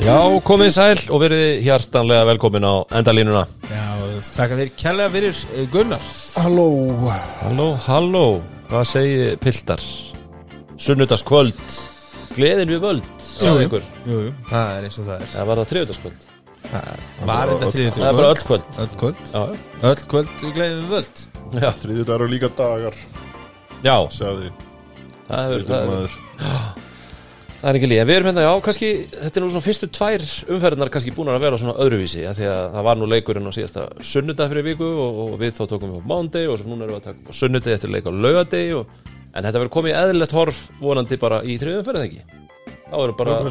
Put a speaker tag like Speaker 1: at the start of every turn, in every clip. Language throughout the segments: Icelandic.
Speaker 1: Já, komið sæl og verið hjartanlega velkomin á endalínuna.
Speaker 2: Já, þakka þér kærlega fyrir eh, Gunnar.
Speaker 3: Halló.
Speaker 1: Halló, halló, hvað segir piltar? Sunnudagskvöld. Gleðin við völd ykkur
Speaker 2: Jú, jú, það er eins og það er.
Speaker 1: Það var það þriðudagskvöld
Speaker 2: Það var þetta þriðjöldur
Speaker 1: Það er bara öll kvöld.
Speaker 2: Öll kvöld?
Speaker 1: Já,
Speaker 2: Öll kvöld við gleðum völd?
Speaker 1: Já,
Speaker 3: Þriðið dagar og líka dagar
Speaker 1: já.
Speaker 3: Segði
Speaker 1: það, er,
Speaker 3: Veitum
Speaker 1: það, er, það er ekki líka Við erum hérna, já, kannski Þetta er nú svona fyrstu tvær umferðinar kannski búin að vera svona öðruvísi af Því að það var nú leikurinn á síðasta sunnudag fyrir viku og, og við þá tókum við á mándegi og svo núna erum við að taka á sunnudag eftir leik á laugadegi og, En þetta verður komið í eðlilegt horf vonandi bara í þriðum ferðin ekki Þá erum bara
Speaker 3: það?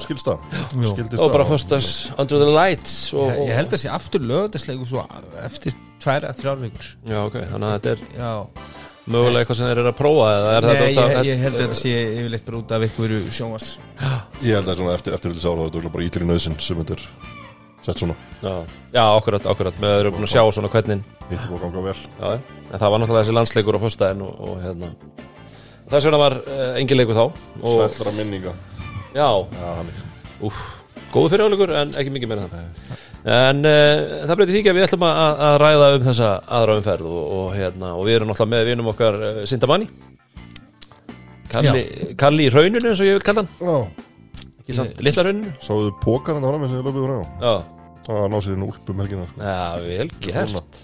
Speaker 2: Jú.
Speaker 3: Skildist
Speaker 1: Þá er bara föstas under the lights og,
Speaker 2: Ég, ég held að sé aftur lögðarsleiku svo eftir tvær að þrjár vikur
Speaker 1: Já, ok, þannig að þetta er
Speaker 2: Já,
Speaker 1: mögulega eitthvað sem þeir eru að prófa eða er
Speaker 2: Nei,
Speaker 1: þetta
Speaker 2: ég, ég held að þetta sé yfirleitt bara út af ykkur sjónvas
Speaker 3: Ég held að svona eftir, eftir vilja sára Það er bara ítlir í nöðsinn sem þetta er Sett svona.
Speaker 1: Já, já akkurat, akkurat. Með þeir eru búin að sjá svona hvernig
Speaker 3: er búið að ganga vel.
Speaker 1: Já, en það var náttúrulega þessi landsleikur á föstudaginn og, og hérna. Þess vegna var uh, engin leikur þá og
Speaker 3: Sættra minninga.
Speaker 1: Já,
Speaker 3: Já, hann
Speaker 1: úf, góðu fyrirháleikur en ekki mikið meira en það En uh, það breytir því ekki að við ætlum að, að ræða um þessa aðra umferð og, og, hérna, og við erum náttúrulega með vinum okkar uh, Sindamanni Kalli, Kalli í rauninu eins og ég vil kalla hann.
Speaker 3: Já.
Speaker 1: Ekki samt, litla rauninu
Speaker 3: Sáðu pókar hann að fram sem ég löfum frá?
Speaker 1: Já,
Speaker 3: Það ná sér inn úlp um helgina sko.
Speaker 1: já vel gert.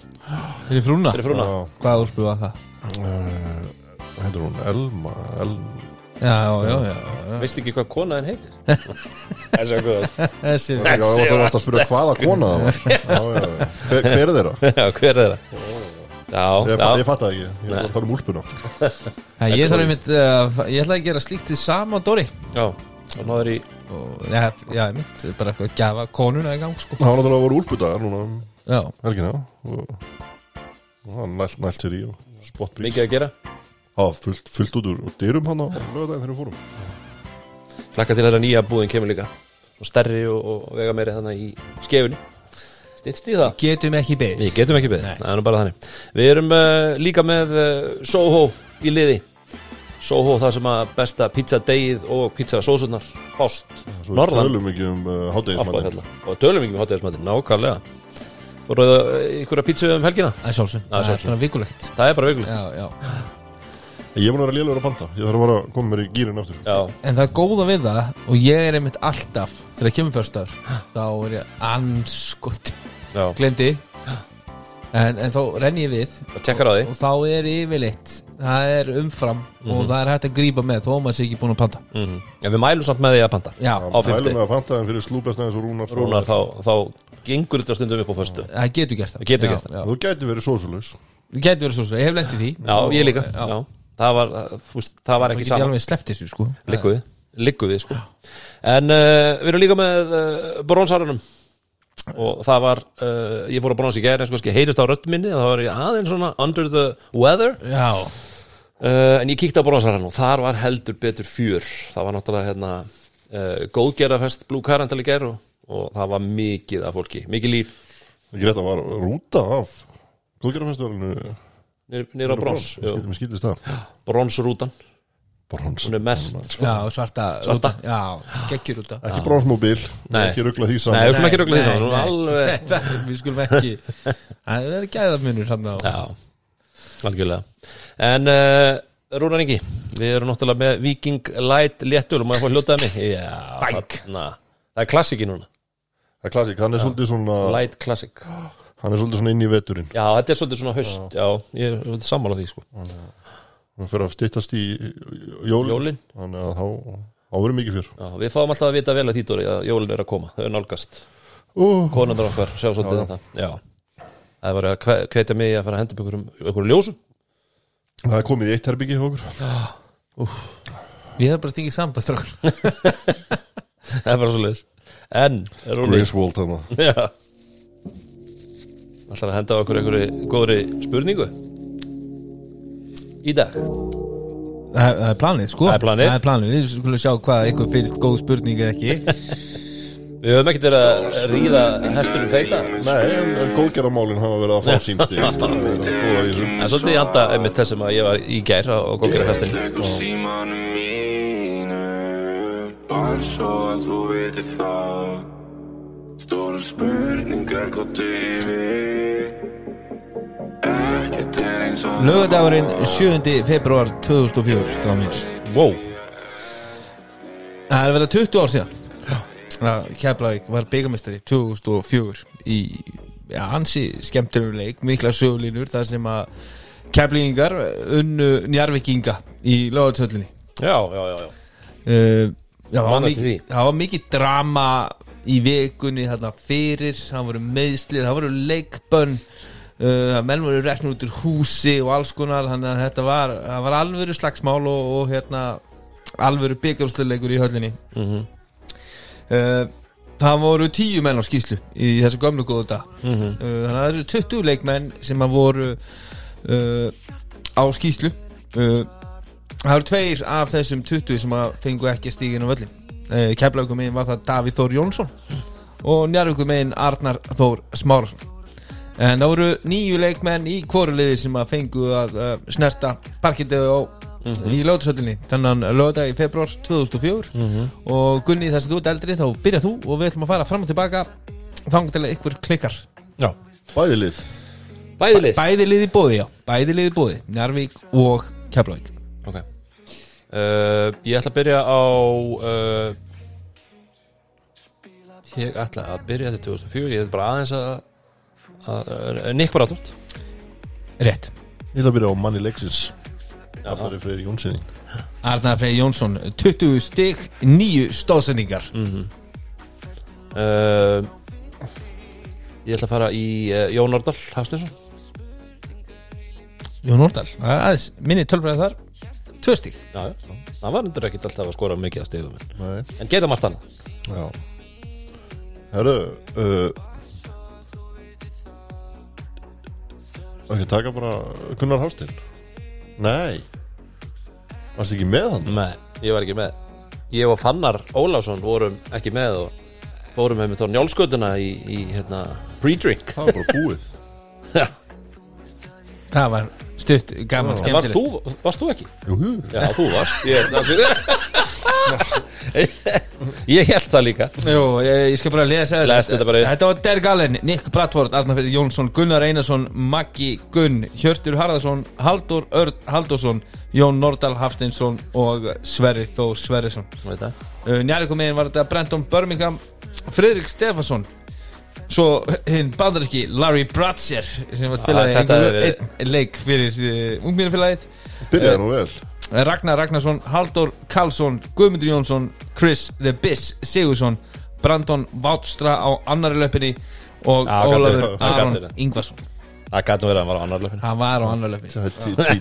Speaker 2: Fyrir frúna?
Speaker 1: Fyrir frúna.
Speaker 3: Já.
Speaker 2: Hvað úlpu var það?
Speaker 3: uh, Hendur hún? Elma El...
Speaker 2: Já, já, já, já.
Speaker 1: Veist ekki hvað konaðin heitir? Þessi er góð
Speaker 2: Þessi
Speaker 3: Já, það varst að spyrja hvaða kona það var. Já, já, já. Hver, er þeirra?
Speaker 1: Já, hver er það? Já,
Speaker 3: Ég,
Speaker 1: já,
Speaker 3: fatt, ég fatt það ekki, ég var að tala um úlpuna.
Speaker 2: Já, Ég þarf einmitt uh, Ég ætla að gera slíkt því sama á Dóri.
Speaker 1: Já Og náður í
Speaker 2: og, Já, já, einmitt Bara eitthvað að gefa konuna í gang sko.
Speaker 3: Það var náttúrulega að úlpudagar núna um
Speaker 2: Já,
Speaker 3: helgina. Og nælt, nælt sér í og spottbrís
Speaker 1: mikið að gera
Speaker 3: Það var fullt, fullt út úr og dyrum hann á lögadaginn þegar við fórum.
Speaker 1: Flakka til þeirra nýja búðin kemur líka. Og stærri og, og vega meiri þannig í skefunni Stýttst í það?
Speaker 2: Getum ekki beðið.
Speaker 1: Við getum ekki beðið, það er nú bara þannig. Við erum uh, líka með uh, Soho í liði. Soho það sem að besta pizzadegið og pizzasósunar fást
Speaker 3: Svo
Speaker 1: Norðan.
Speaker 3: við tölum ekki um uh, hátegismannin
Speaker 1: Alpahella. og tölum ekki um hátíðismættin, nákvæmlega. Fóruðu ykkur að pizza um helgina?
Speaker 2: Það er sjálfsög,
Speaker 1: Það er
Speaker 2: er svona vikulegt.
Speaker 1: Það er bara vikulegt.
Speaker 2: Já, já
Speaker 3: Ég er búin að vera lélugur að panta. Ég þarf að vera að koma mér í gýrin aftur.
Speaker 1: Já,
Speaker 2: En það er góða við það og ég er einmitt alltaf þegar ég kemur fyrstar þá er ég anskot
Speaker 1: já,
Speaker 2: glendi en, en þá renn ég við.
Speaker 1: Og tekkar á því.
Speaker 2: og þá er yfirleitt það er umfram og það er hægt að grípa með þó maður sé ekki búin að panta.
Speaker 1: Mm En við mælum samt með því að panta.
Speaker 2: Já,
Speaker 1: Á fimmti.
Speaker 3: Mælum með að panta en fyrir slúberstæðins og rúnar
Speaker 1: Rúnar, þá, þá gengur þetta stundum upp á föstu.
Speaker 2: Það getur gert það.
Speaker 1: Það getur gert það.
Speaker 2: já.
Speaker 3: Þú gæti verið sósulus
Speaker 2: Það getur verið svo svo, ég hef lendið því.
Speaker 1: Já, ég líka. Já. Það, var, veist, það var
Speaker 2: Það
Speaker 1: ekki saman
Speaker 2: alveg sleppt þessu sko.
Speaker 1: Liggu við, liggu við sko. En uh, við erum líka með uh, bronsarunum Og það var, uh, ég fór að brons í En sko, heyrist á rödd minni Það var ég aðeins svona under the weather.
Speaker 2: Já,
Speaker 1: uh, En ég kíkti á bronsarun Og þar var heldur betur fjör. Það var náttúrulega hérna uh, Góðgerðafest Blue Current alveg gær og, og það var mikið af fólki Mikið líf.
Speaker 3: Ekki rétt að var rúta af Góðgerðarfestivalinu
Speaker 1: Nýra brons
Speaker 3: það.
Speaker 1: Bronsrútan,
Speaker 3: Brons.
Speaker 1: Hún er mert
Speaker 2: já, svarta
Speaker 1: Svarta.
Speaker 2: rúta. Já, geggjur út
Speaker 3: Ekki bronsmóbíl
Speaker 1: Nei.
Speaker 3: Ekki ruggla því
Speaker 1: Nei, við
Speaker 3: saman
Speaker 1: skulum ekki rögla því saman, hún alveg
Speaker 2: Við skulum ekki. Það er
Speaker 1: Já, algjörlega. En uh, Rúnar Ingi Við erum náttúrulega með Viking Light léttul og maður fór hljótaði mig? Já,
Speaker 2: Bæk.
Speaker 1: þarna. Það er klassiki núna.
Speaker 3: Það er klassik, hann er svolítið svona
Speaker 1: Light Classic
Speaker 3: Hann er svolítið svona inn í veturinn.
Speaker 1: Já, þetta er svolítið svona haust. Já, ég er sammála því sko.
Speaker 3: Hann fyrir að styttast í jólin.
Speaker 1: Jólin.
Speaker 3: Þannig að þá þá verður mikið fyrr
Speaker 1: Já, við fáum alltaf að vita vel að því Dóri að jólin er að koma. Þau er nálgast.
Speaker 3: Uh,
Speaker 1: Konundar okkar sjá svolítið þetta. Já. Það var að hve- hvetja mig að fara að henda upp einhverjum, einhverjum ljósum.
Speaker 3: Það er komið í eitt herbyggi hjá okkur.
Speaker 2: Við hefum bara stingið sambastrákur
Speaker 1: Það er bara svolítið En, Rúnar
Speaker 3: Griswold hann
Speaker 1: Já Alltaf að henda okkur einhverju góðri spurningu? Í dag.
Speaker 2: Það er planið sko.
Speaker 1: Það er planið.
Speaker 2: Það er planið, við skulum sjá hvað eitthvað finnst góð spurning eða ekki.
Speaker 1: Við höfum ekkert verið að ríða hestunum feita
Speaker 3: Nei, en, góðgerðamálin hafa verið að fá þessu
Speaker 1: En svolítið í anda einmitt þessum að ég var í gær á góðgerða
Speaker 4: Stóra spurningar gott yfir. Ekkert er eins og
Speaker 2: Lögadagurinn 7. februar 2004 Stráð mín
Speaker 1: Wow.
Speaker 2: Það er verið 20 ár síðan. Keflavík var byggamistari 2004 í ja, hansi skemmtunum leik, mikla sögulínur þar sem að Keflingar unnu njarvikinga í lögatöldinni
Speaker 1: Já, já, já, já.
Speaker 2: Uh, já, það, var mikið, það var mikið drama í vikunni þarna fyrir það voru meðslið, það voru leikbönn uh, menn voru reknur út úr húsi og alls konar þannig að þetta var, það var alvöru slagsmál og, og hérna alvöru byggjárslöleikur í höllinni
Speaker 1: Mhm.
Speaker 2: uh, það voru tíu menn á skýslu í þessu gömlu góðu dag
Speaker 1: Mhm.
Speaker 2: uh, þannig að það eru 20 leikmenn sem að voru uh, á skýslu uh, það eru tveir af þessum 20 sem að fengu ekki stígin á völlin keflaukum megin var það Davíð Þór Jónsson og njáraukum megin Arnar Þór Smárasson en það voru nýju leikmenn í kvoruliði sem að fengu að uh, snerta parkitið á í lögðsöllinni þannig að lögða í februar 2004 og Gunni þess að þú ert eldri þá byrja þú og við ætlum að fara fram og tilbaka að ykkur klikkar.
Speaker 1: Já.
Speaker 3: Bæði lið.
Speaker 1: Bæði lið.
Speaker 2: Bæði liði bóði, já, bæði liði bóði Njarvík og Keflavík
Speaker 1: uh, Ég ætla að byrja á uh, Ég ætla að byrja til 2004 Ég ætla bara aðeins að, að, að Nick Bradford
Speaker 2: rétt.
Speaker 3: Ég ætla að byrja á manni leiksins Arnari Freyri Jónssoni
Speaker 2: Arnar Frey Jónsson 20 stig, 9 stóðsendingar.
Speaker 1: Uh, Ég ætla að fara í uh, Jón Nordal Hafstinsson
Speaker 2: Jón Nordal, aðeins, minni tölfræði þar 2 stig.
Speaker 1: Já, já, það var endur ekkit alltaf að skora mikið að stegum en,
Speaker 3: Nei,
Speaker 1: en geta margt annað.
Speaker 3: Já. Herru uh, Ekki taka bara Gunnar Hástein Nei. Varst ekki með hann?
Speaker 1: Nei, ég var ekki með. Ég og Fannar Ólafsson vorum ekki með og fórum með mig þá njálskötuna í, í hérna, pre-drink
Speaker 3: Það var bara búið.
Speaker 1: Já,
Speaker 2: Það var stutt, gaman, skemmtilegt.
Speaker 1: Þú, varst þú ekki?
Speaker 3: Jú, jú.
Speaker 1: Já, þú varst Ég, ég held það líka.
Speaker 2: Jú, ég, ég skal bara lesa
Speaker 1: Lestu þetta bara í.
Speaker 2: Þetta var Der Gallen, Nick Bradford, Arnar Freyr Jónsson Gunnar Einarsson, Maggi Gunn Hjörtur Harðarsson, Haldur Örn Haldursson Jón Nordal Hafsteinsson og Sverri Þór Sverrisson.
Speaker 1: Veit það.
Speaker 2: uh, Njárvíkum megin var þetta Brenton Birmingham Friðrik Stefansson Svo hinn bandaríski Larry Bratzer sem var spilaði
Speaker 1: Ah,
Speaker 2: einn leik fyrir uh, ungmínafélagið
Speaker 3: Byrjaði nú vel.
Speaker 2: Ragnar Ragnarsson, Haldur Karlsson Guðmundur Jónsson, Chris The Biss Sigursson, Brandon Vátstra á annari löpinni og
Speaker 1: gat
Speaker 2: Ólafur
Speaker 1: gat
Speaker 2: Aron
Speaker 1: verið.
Speaker 2: Ingvarsson.
Speaker 1: Það gæti verið að hann var á annar löfin
Speaker 2: hann var á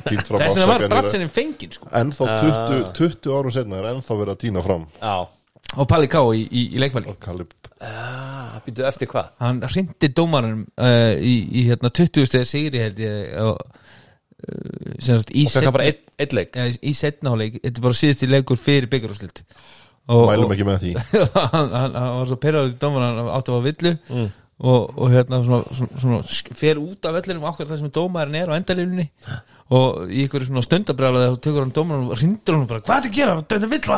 Speaker 3: tínt fram
Speaker 2: þess vegna var. Bratserinn fenginn sko.
Speaker 3: Ennþá 20, 20 árum setna er ennþá verið að týna fram.
Speaker 1: Já,
Speaker 2: og Palli K í, í, í leikvalli.
Speaker 3: Kalli
Speaker 1: ah, býtu eftir hvað?
Speaker 2: hann hrindi dómaranum uh, í, í hérna 20 stegar sigri held ég og, uh, sem sagt í
Speaker 1: Og fekk hann bara einn ein leik?
Speaker 2: Ja, í setnaháleik, þetta er bara síðusti leikur fyrir byggarúslilt og,
Speaker 3: Mælum ekki með því.
Speaker 2: Hann, hann, hann var svo perraður í dómaran hann átti að fá villu. Og, og hérna svona, svona, svona fer út af vellinum okkur það sem dómarinn er á endalífni og í ykkur svona stundabrjála þá tekur hann dómaran og rindur hann bara hvað er þetta að gera, þetta er villa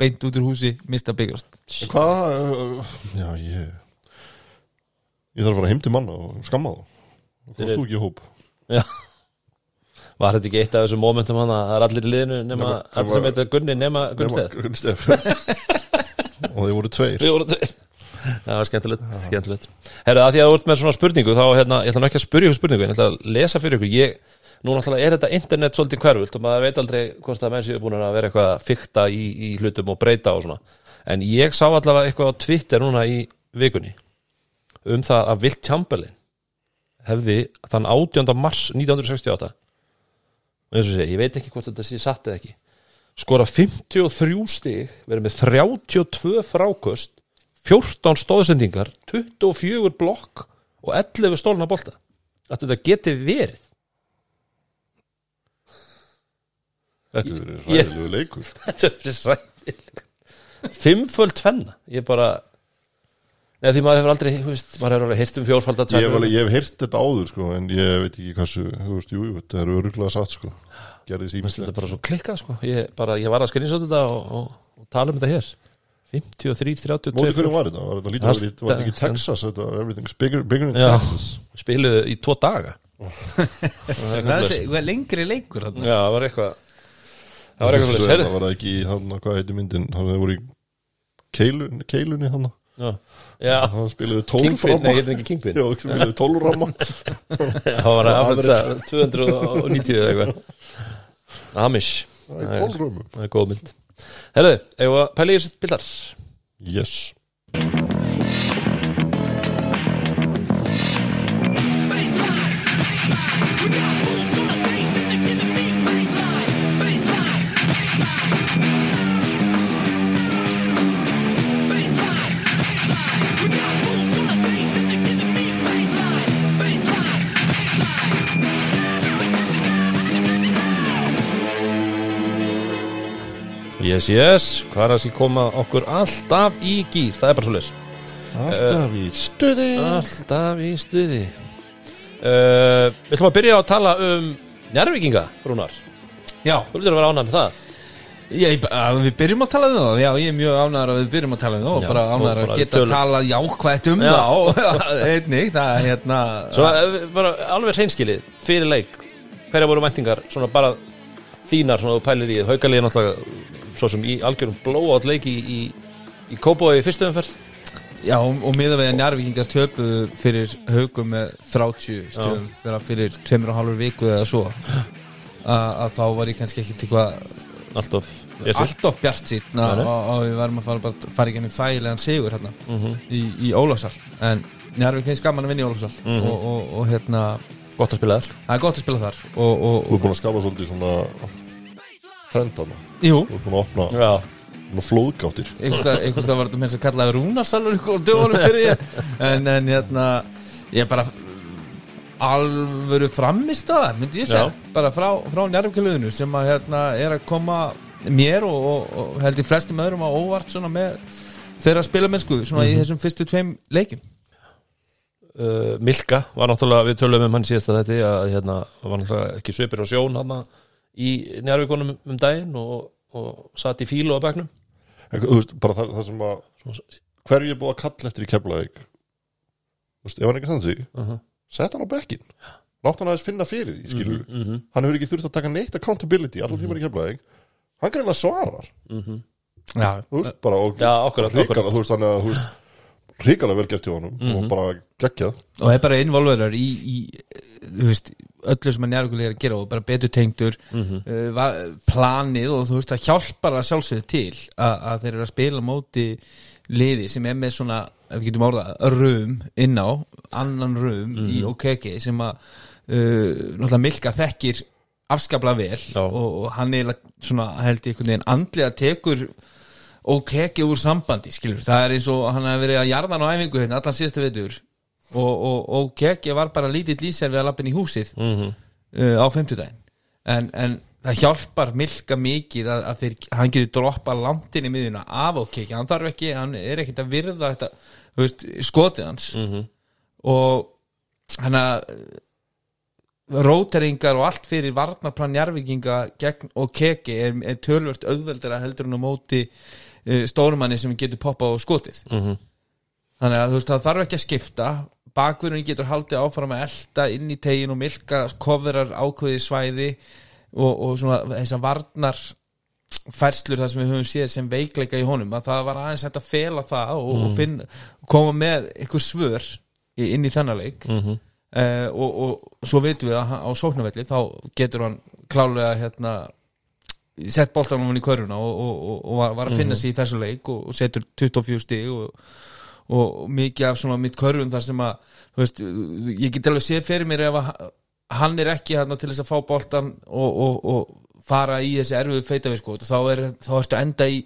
Speaker 2: beint út úr húsi, mista byggarast
Speaker 3: En Hvað, já ég Ég þarf að fara heim til manna og skamma þá. Þú
Speaker 1: Fyrir-
Speaker 3: fórst þú ekki í hóp.
Speaker 1: Já. Var þetta ekki eitt af þessum momentum hann að það er allir í liðinu nema,
Speaker 3: Nema-
Speaker 1: allir sem
Speaker 3: nema-
Speaker 1: heita Gunni nema Gunnsteð
Speaker 3: Gunnstef Og þeir voru tveir.
Speaker 1: Við vorum tveir. Það var skemmtilegt, skemmtilegt. Herra, að því að þú ert með svona spurningu þá, hérna, ég ætla nú ekki að spyrja ykkur spurningu ég ætla að lesa fyrir ykkur. Ég, Nú náttúrulega er þetta internet svolítið hverfult og maður veit aldrei hvort að menn séu búin að vera eitthvað að fykta í, í hlutum og breyta og svona En ég sá allavega eitthvað á Twitter núna í vikunni um það að Wilt Chamberlain hefði þann 18. mars 1968 og eins og sé, ég veit ekki hvort þetta sé satt eða ekki skora 53 stig verið með 32 frákost 14 stóðsendingar 24 blokk og 11 stólna bolta þetta geti verið
Speaker 3: Þetta er ræðilegu leikur.
Speaker 1: Þetta er ræðilegt fimmföld tvenna. Ég bara Nei, því maður hefur aldrei, þú veist, maður hefur alveg heyrt um fjórfalda
Speaker 3: Ég hef, alveg, ég hef heyrt þetta áður sko En ég veit ekki hversu Þú veist, jú, jú, þetta er öruglega satt sko.
Speaker 1: Þetta
Speaker 3: ímislegt
Speaker 1: bara svo klikkað sko. Ég, bara, ég var að skrinsa þetta og, og, og tala um þetta hér. 53, 32
Speaker 3: Móti hverjum var þetta? Var þetta lítið,
Speaker 1: Það
Speaker 3: var þetta var ekki Texas? Þetta, everything's bigger, bigger in
Speaker 1: Já.
Speaker 3: Texas.
Speaker 1: Spiluðu í tvo daga. Er
Speaker 2: er hvað lengri leikur þarna.
Speaker 1: Já, það var eitthvað Það var eitthvað svoleiðis.
Speaker 3: Það var ekki í, hann, hvað heiti myndin? Hann hefur voru í keilun, keilunni hann Hann spilaði 12
Speaker 1: Kingpin, nei, heitir ekki Kingpin?
Speaker 3: Já, spilaði 12 ramma.
Speaker 1: Það var að afhverja 290 eða eitthvað. Amish.
Speaker 3: Það er 12 rammum
Speaker 1: Það er góð mynd. Við að pæla í þessu bildar
Speaker 3: Yes
Speaker 1: Yes, yes, hvað er það sem koma okkur alltaf í gýr Það er bara svo leys
Speaker 3: Alltaf í stuði.
Speaker 1: Alltaf í stuði. Uh, Við ætlum að byrja að tala um Njárvíkinga, Rúnar.
Speaker 2: Já,
Speaker 1: Þú vildur að vera ánægð með það?
Speaker 2: Já, ég, að við byrjum að tala um það. Já, ég er mjög ánægður að við byrjum að tala um það og bara
Speaker 1: bara
Speaker 2: að geta
Speaker 1: tölum.
Speaker 2: talað jákvætt um
Speaker 1: Já.
Speaker 2: það einnig, það er hérna
Speaker 1: Svo bara alveg hreinskilið Fyrir leik, hverja voru væntingar? Svona bara þínar, svona þú pælir í Haukalið náttúrulega Svo sem í algjörum blóátt leik í, í, í í fyrstu umferð
Speaker 2: Já, og, miða við að njárvíkingar töpuðu fyrir haugum með 30 stöðum fyrir, fyrir tveimur og hálfur viku eða svo að, að þá var ég kannski ekki til hvað
Speaker 1: Alltof Allt
Speaker 2: alltof bjart
Speaker 1: Nei, nei.
Speaker 2: og við varum að fara, bara, fara í gennum þægilegan sigur hérna
Speaker 1: Mhm.
Speaker 2: í, í Ólafsal en njárvík heins gaman að vinna í Ólafsal
Speaker 1: Mhm.
Speaker 2: og, og, og hérna
Speaker 1: Gott að spila þar
Speaker 2: það er gott að spila þar og, og,
Speaker 3: Þú er búin að skapa svolítið svona trend hana
Speaker 2: jú,
Speaker 3: Þú er búin að opna
Speaker 1: Já,
Speaker 3: svona flóðgáttir.
Speaker 2: Einhvers það var þetta með þess að kalla rúnarsalur og dögunum fyrir ég. En, en hérna ég bara alvöru framist það myndi ég segja, bara frá, frá njárvíkjaliðinu sem að hérna er að koma mér og, og, og held ég flestum öðrum á óvart svona með þeirra spilamennsku svona í þessum fyrstu tveim leikim
Speaker 1: uh, Milka var náttúrulega, við tölum um hann síðast að þetta að hérna var náttúrulega ekki svipir á sjón hann í njárvíkonum um daginn og, og satt í fílu á bekknum.
Speaker 3: En Þú veist, bara það, það sem að Hverju er búið að kalla eftir í Keflavík? Þú veist, ef hann ekki sann sig
Speaker 1: uh -huh.
Speaker 3: Sett hann á bekkin Látt hann aðeins finna fyrir því, skilur
Speaker 1: mm -hmm.
Speaker 3: Hann hefur ekki þurft að taka neitt accountability Alltaf tímar í Keflavík. Hann greina svarar.
Speaker 2: Já,
Speaker 3: Þú veist, bara og
Speaker 1: akkurat.
Speaker 3: Þú veist, þannig að þú veist Ríkala vel gert hjá honum Og bara geggjað.
Speaker 2: Og er bara involverar í, í þú veist, öllu sem að njárvíkulega er að gera og bara betur tengdur uh, va- planið og þú veist það hjálpar að sjálfsögðu til að, að þeir eru að spila móti liði sem er með svona, ef við getum orðað rum inn á, annan rum í OKK sem að uh, náttúrulega Milka þekkir afskaplega vel og, og hann er svona held ég einhvern veginn andlega tekur kekki úr sambandi skilur, það er eins og hann hefði verið að jarðan á æfingu hérna allan síðasta veitur og, og, og kekki var bara lítill í sér við að lappin í húsið
Speaker 1: Mhm.
Speaker 2: uh, á fimmtudaginn en, en það hjálpar milka mikið að, að þeir, hann getur droppa langt inn í miðjuna af og kekki, hann þarf ekki hann er ekkert að virða þetta veist, skotið hans
Speaker 1: Mhm.
Speaker 2: og hann að róteringar og allt fyrir varnarplan jarfinginga gegn og keki er, er tölvört auðveldara heldur en á móti uh, stórumanni sem getur poppa á skotið
Speaker 1: Mhm.
Speaker 2: þannig að þú veist það þarf ekki að skipta bakverðin getur haldið áfram að elda inn í tegin og milka kofurar ákveði svæði og, og svona þessar varnar færslur það sem við höfum séð sem veikleika í honum að það var aðeins hægt að fela það og, og finna, koma með einhver svör inn í þennan leik.
Speaker 1: Mhm.
Speaker 2: uh, og, og svo veitum við að á sóknarvelli þá getur hann klálega hérna sett boltanum hann í körfuna og, og, og, og var, var að finna sig í þessu leik og, og setur 24 stig og, og mikið af svona mitt körfum þar sem að þú veist, ég get alveg séð fyrir mér ef að hann er ekki hérna til þess að fá boltan og, og, og fara í þessi erfiðu feitaviskot og þá, er, þá ertu enda í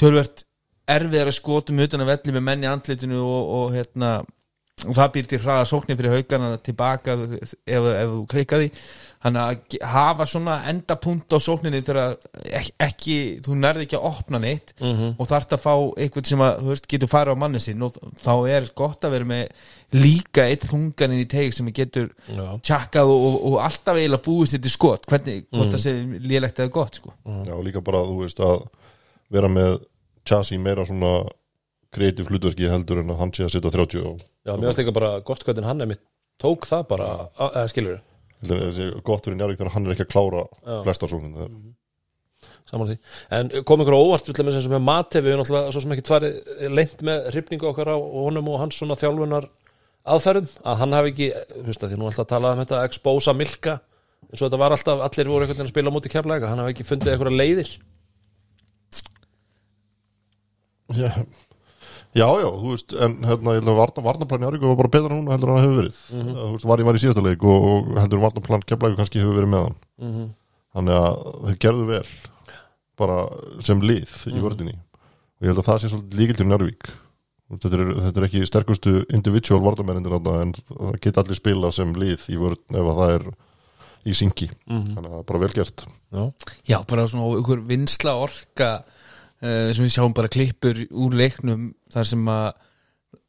Speaker 2: tölvert erfiðara skotum utan að velli með menni andlitinu og, og hérna og það býr til hraða sóknir fyrir haugana tilbaka ef, þú kreika hann að hafa svona endapunkt á sókninni þegar ekki, þú nærði ekki að opna neitt
Speaker 1: Mhm.
Speaker 2: og þarft að fá eitthvað sem að þú veist, getur farið á manni sinn og þá er gott að vera með líka eitt þunganin í teig sem getur
Speaker 1: Já.
Speaker 2: tjakkað og, og, og alltaf eiginlega búið sér til skot hvernig, hvort það sé lélegt eða gott sko.
Speaker 3: Já, líka bara, þú veist, að vera með Chassi meira svona kreatív hlutverki heldur en að hann sé að setja 30 og
Speaker 1: Já, mér varst ekki bara gott hvernig hann emitt tók það bara, að, að skilur
Speaker 3: heldur að þessi gott fyrir Njarvík þegar hann er ekki að klára
Speaker 1: Já.
Speaker 3: flesta sóknum
Speaker 1: saman því. En kom á óvart til dæmis eins og með Mate, við náttúrulega svo sem ekki tvarið leint með hrifningu okkar á honum og hans svona þjálfunar aðferðum, að hann hafi ekki, þú veist að því nú alltaf að tala um þetta að expósa milka, eins og þetta var alltaf, allir voru einhvern veginn að spila á móti keflæka, hann hafi ekki fundið einhverja leiðir.
Speaker 3: Já, já, já, þú veist en hérna, ég held að varna, varnaplan Njarvík var bara betra núna heldur en hann hefur verið
Speaker 1: Mhm.
Speaker 3: þú veist, var í var í síðasta leik og, og heldur en varnaplan Keflæk kannski hefur verið með hann
Speaker 1: Mhm.
Speaker 3: þannig að þeir gerðu vel bara sem lið í
Speaker 1: Mhm.
Speaker 3: vördinni og ég held að það sé svolítið líkil til Njarvík þetta er, þetta er ekki sterkustu individual varnamennindin en það geta allir spilað sem lið í vörd ef að það er í syngi
Speaker 1: Mhm.
Speaker 3: þannig að það bara vel gert
Speaker 1: Já,
Speaker 2: Já, bara svona ykkur vinsla orka sem við sjáum bara klippur úr leiknum þar sem að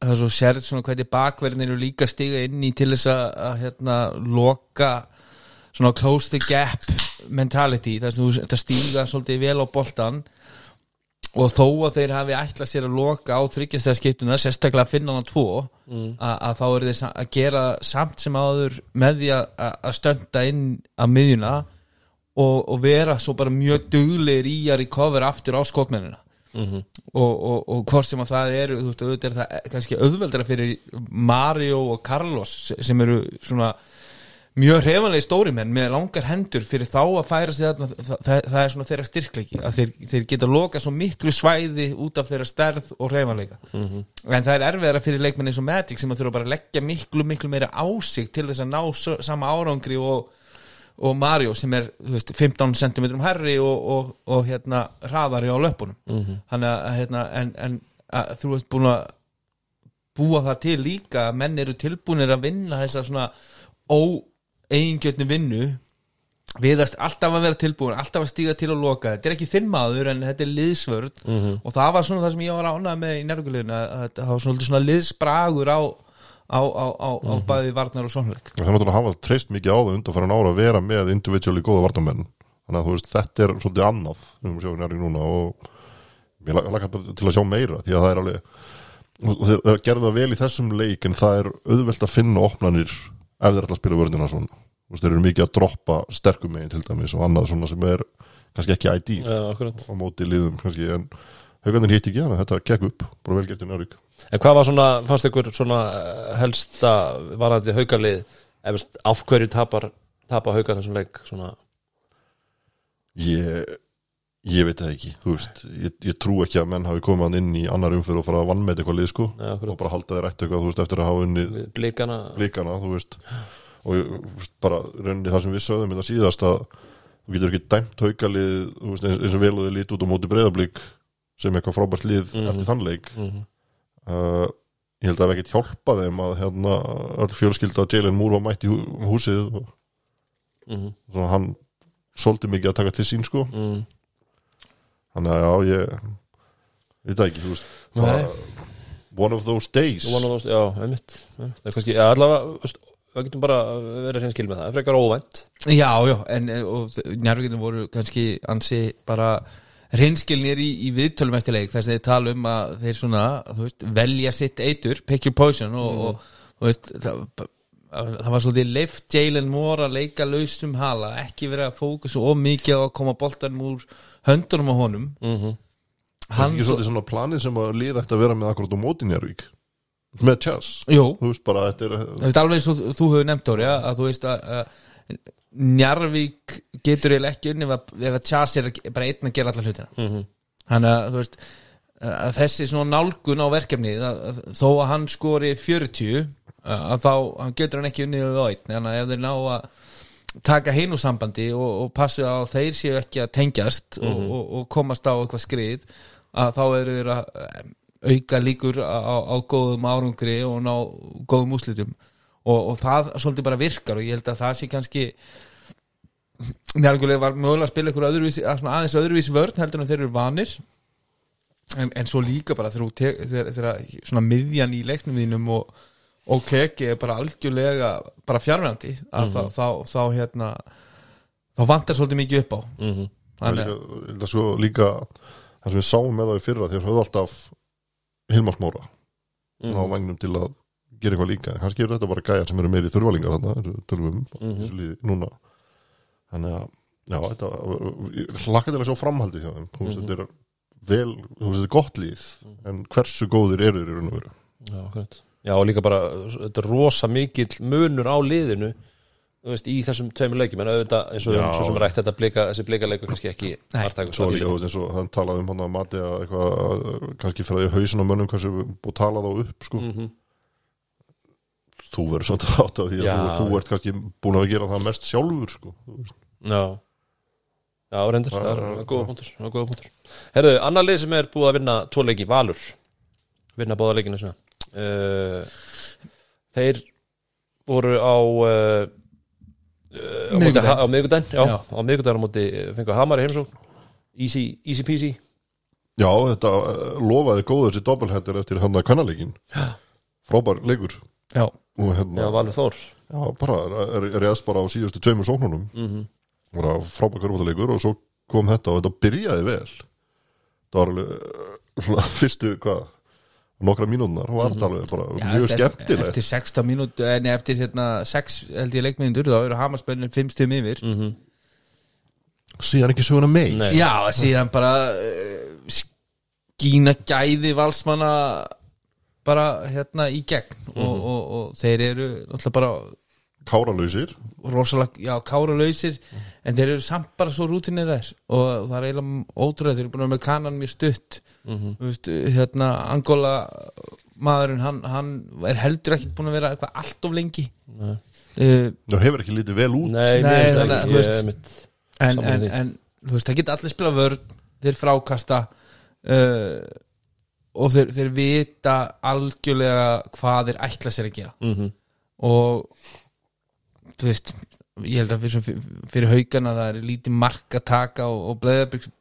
Speaker 2: það er svo sérð svona hvernig bakverðin eru líka stiga inn í til þess að, að hérna, loka svona close the gap mentality þar sem þú stíga svolítið vel á boltan og þó að þeir hafi ætlað sér að loka á þryggjastega skiptuna sérstaklega að finna hann tvo
Speaker 1: Mm.
Speaker 2: að, að þá eru þeir að gera samt sem áður með því að stönda inn að miðjuna og, og vera svo bara mjög duglegir í að recover aftur á skotmennina
Speaker 1: Mhm.
Speaker 2: og, og, og hvort sem að það eru þú veist, auðvitað er það kannski auðveldara fyrir Mario og Carlos se- sem eru svona mjög hrefanlega stóri menn með langar hendur fyrir þá að færa sig þarna það, það, það er svona þeirra styrkleiki að þeir, þeir geta loka svo miklu svæði út af þeirra stærð og hrefanleika
Speaker 1: Mhm.
Speaker 2: en það er erfiðara fyrir leikmenn eins og Magic sem að þurfa bara að leggja miklu miklu meira á sig til þess að ná sama árangri og, og Mario sem er veist, 15 cm herri og, og, og hérna hraðari á löpunum
Speaker 1: Mhm.
Speaker 2: þannig að hérna, en, en að, þú ert búin að búa það til líka að menn eru tilbúinir að vinna þessa svona óeigingjötni vinnu viðast alltaf að vera tilbúin alltaf að stíga til að loka þetta er ekki þinn maður en þetta er liðsvörð
Speaker 1: Mhm.
Speaker 2: og það var svona það sem ég var ánað með í að það var svona liðsbragur á, á, á, á, á bæði varnar og sónleik
Speaker 3: það er náttúrulega að hafa treyst mikið á það undan fyrir ára að vera með individually góða varnamenn þannig að þú veist, þetta er svolítið að sjá Njarvík núna og ég laka bara til að sjá meira því að það er alveg þeir gerðu það vel í þessum leik en það er auðvelt að finna opnanir ef þeir ætla að spila vörðina svona. Þú veist, þeir eru mikið að droppa sterkum megin til dæmis og annað svona sem er kannski ekki
Speaker 1: Já, akkurat.
Speaker 3: á móti liðum kannski en haugarnir hitt ekki hana, þetta gekk upp bara vel gert í Njarvík
Speaker 1: En hvað var svona, fannst ykkur svona eh, helsta varandi haugarlið ef veist, af hverju tapar tapa haugar þessum leik svona?
Speaker 3: Ég, ég veit það ekki þú veist, ég, ég trú ekki að menn hafi komið hann inn í annar umfyrir og fara að vann með eitthvað lið sko.
Speaker 1: Akkurat.
Speaker 3: og bara halda þér eftir eitthvað, þú veist, eftir að hafa unnið
Speaker 1: blikana.
Speaker 3: blíkana, þú veist. Og ég, veist, bara rauninni það sem við sögðum þetta síðast að þú getur ekki dæmt haukalið, þú veist, eins, eins og vel og þið lít út á móti breyðablík sem eitthvað frábært lið eftir þann leik.
Speaker 1: Mhm.
Speaker 3: Uh, ég held að það ekki hjálpa þeim að hérna, öll fjölskylda Jalen Moore var mætt í hú, húsið og
Speaker 1: Mhm.
Speaker 3: svona hann svolítið mikið að taka til sín sko
Speaker 1: Mhm.
Speaker 3: þannig að já, ég veit það ekki, þú veist one of those days
Speaker 1: One of those, já, einmitt, einmitt. Það er kannski, já, allavega, við getum bara verið hreinskil með það, það er frekar óvænt
Speaker 2: Já, já, en eh, og njárvíkinu voru kannski ansi bara reynskilnir í, í viðtölum eftir leik þess að þeir tala um að þeir svona veist, velja sitt eitur, pick your poison og, og þú veist það, það var svolítið leift Jalen Moore að leika lausum hala, ekki verið að fókusa of mikið á að koma boltanum úr höndunum á honum.
Speaker 1: Mm -hmm.
Speaker 3: Það er ekki svolítið svona planið sem að liða ætti að vera með akkurat á móti Njárvík með
Speaker 2: Jú,
Speaker 3: þú veist bara, þetta er
Speaker 2: alveg eins og þú hefur nefnt að að þú veist að, að Njarvík getur eiginlega ekki unni ef að, Chas er bara einn að gera alla hlutina.
Speaker 1: Mhm.
Speaker 2: þannig að þú veist að þessi svona nálgun á verkefnið að, að, þó að hann skori 40 að þá hann getur hann ekki unnið á einn. Þannig að ef þeir ná að taka heinu sambandi og, og passa á að þeir séu ekki að tengjast og, og, og komast á eitthvað skrið að þá eru þeir að auka líkur á, á, góðum árangri og ná góðum úslitum og, og það svolítið bara virkar og ég held að það sé kannski njárgulega var mögulega að spila ykkur öðruvísi, aðeins öðruvísi vörn heldur en þeir eru vanir en, en svo líka bara þegar, þú tek- þegar, þegar svona miðjan í leiknum þínum og, og keki er bara algjörlega bara fjárvændi að þá, þá, þá hérna þá vantar svolítið mikið upp á
Speaker 1: Mhm.
Speaker 3: Það er
Speaker 2: þannig
Speaker 3: að svo líka það sem við sáum með það í fyrra þeir höfðu alltaf Hilmar Smára
Speaker 1: Mhm.
Speaker 3: á vagnum til að gera eitthvað líka kannski eru þetta bara gæjar sem eru meiri þurfalingar þarna, tölum við um
Speaker 1: Mhm.
Speaker 3: þessu líði núna þannig að já, þetta hlakka til að sjá framhaldi hjá þeim þú veist,
Speaker 1: Mhm.
Speaker 3: þetta er vel, þú veist, þetta er gott líð en hversu góðir eru þeir í raun og veru
Speaker 1: Já, akkurat. Já, og líka bara þetta er rosa mikill munur á liðinu þú veist, í þessum tveimur leikjum en auðvitað eins og svo sem rætt þetta blika, þessi blikaleikur kannski ekki
Speaker 2: Nei.
Speaker 3: svo líka, þú veist, eins og hann talaði um hann að mati að eitthvað, að kannski fyrir því hausin á mönnum hversu búið tala þá upp, sko
Speaker 1: Mhm.
Speaker 3: Þú verður svona átt að því að
Speaker 1: Já.
Speaker 3: þú, þú ert kannski búin að gera það mest sjálfur, sko.
Speaker 1: Já. Já, reyndir, það er góða punktur, það er góða punktur. Herðu, annar lið sem er búið að vinna tvo leiki, Valur. Vinna báða leikinu svona. Uh, Þeir voru á uh, uh, á
Speaker 2: Miðvikudaginn.
Speaker 1: á Já. á móti uh, fengu Hamar í heimsókn. Easy, easy peasy.
Speaker 3: Já, þetta eh, lofaði góður þessi doppelhettir eftir hann að kannaleikin frábær leikur.
Speaker 2: Já,
Speaker 3: og hérna,
Speaker 1: Já, Valur Þór.
Speaker 3: Já, bara réðst bara á síðustu tveimur sóknunum.
Speaker 1: Mm
Speaker 3: bara frábær körfóttaleikur og svo kom þetta og þetta byrjaði vel. Það var alveg fyrstu, hvað nokkra mínútunar, var þetta alveg bara
Speaker 2: Já,
Speaker 3: mjög
Speaker 2: eftir-
Speaker 3: skemmtilegt.
Speaker 2: Eftir 16 mínútu, en eftir hérna 6 held ég leikmyndur, þá eru Hamarsbönnin 5 stum yfir.
Speaker 1: -hmm.
Speaker 3: síðan ekki söguna
Speaker 1: Nei.
Speaker 2: Já, síðan bara uh, skína gæði valsmanna bara hérna í gegn og, og, og þeir eru náttúrulega bara
Speaker 3: káralausir.
Speaker 2: rosalega, já, kára lausir en þeir eru samt bara svo rútinir þær og það er eiginlega ótrúlega þeir eru búin að með kanan mjög stutt.
Speaker 1: Mhm.
Speaker 2: Þú veist, hérna Angola maðurinn, hann, hann er heldur ekkert búin að vera eitthvað allt of lengi.
Speaker 1: Nei.
Speaker 2: uh,
Speaker 3: það hefur ekki lítið vel út.
Speaker 1: Nei,
Speaker 2: Nei,
Speaker 1: það
Speaker 2: þannig að
Speaker 1: ekki.
Speaker 2: þú veist-
Speaker 1: ég, mitt,
Speaker 2: en, en, en þú veist, það geta allir spila vörn þeir frákasta uh, og þeir, þeir vita algjörlega hvað þeir ætla sér að gera.
Speaker 1: Mm
Speaker 2: og þú veist ég held að fyrir, fyrir haugana það er lítið mark að taka og, og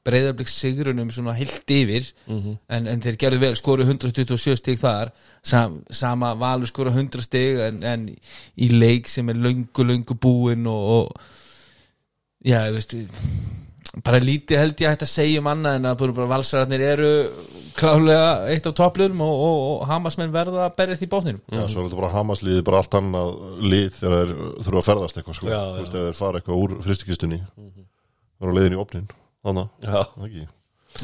Speaker 2: breyðabliks sigrunum svona heilt yfir.
Speaker 1: Mhm.
Speaker 2: en, en þeir gerðu vel, skoru 127 stig þar. Sam, sama valur skoru 100 stig en, en í leik sem er löngu, löngu búinn og, og já, þú veist bara lítið held ég hægt að segja um annað en að bara valsararnir eru klálega eitt af topplunum og, og, og hamasmenn verða að berja því bátninum
Speaker 3: Já, svo er þetta bara hamasliði bara allt annað lið þegar þeir þurfa að ferðast eitthvað sko.
Speaker 1: Já, já.
Speaker 3: ef þeir fara eitthvað úr fristikistunni það er á leiðin í opnin þannig, það ekki?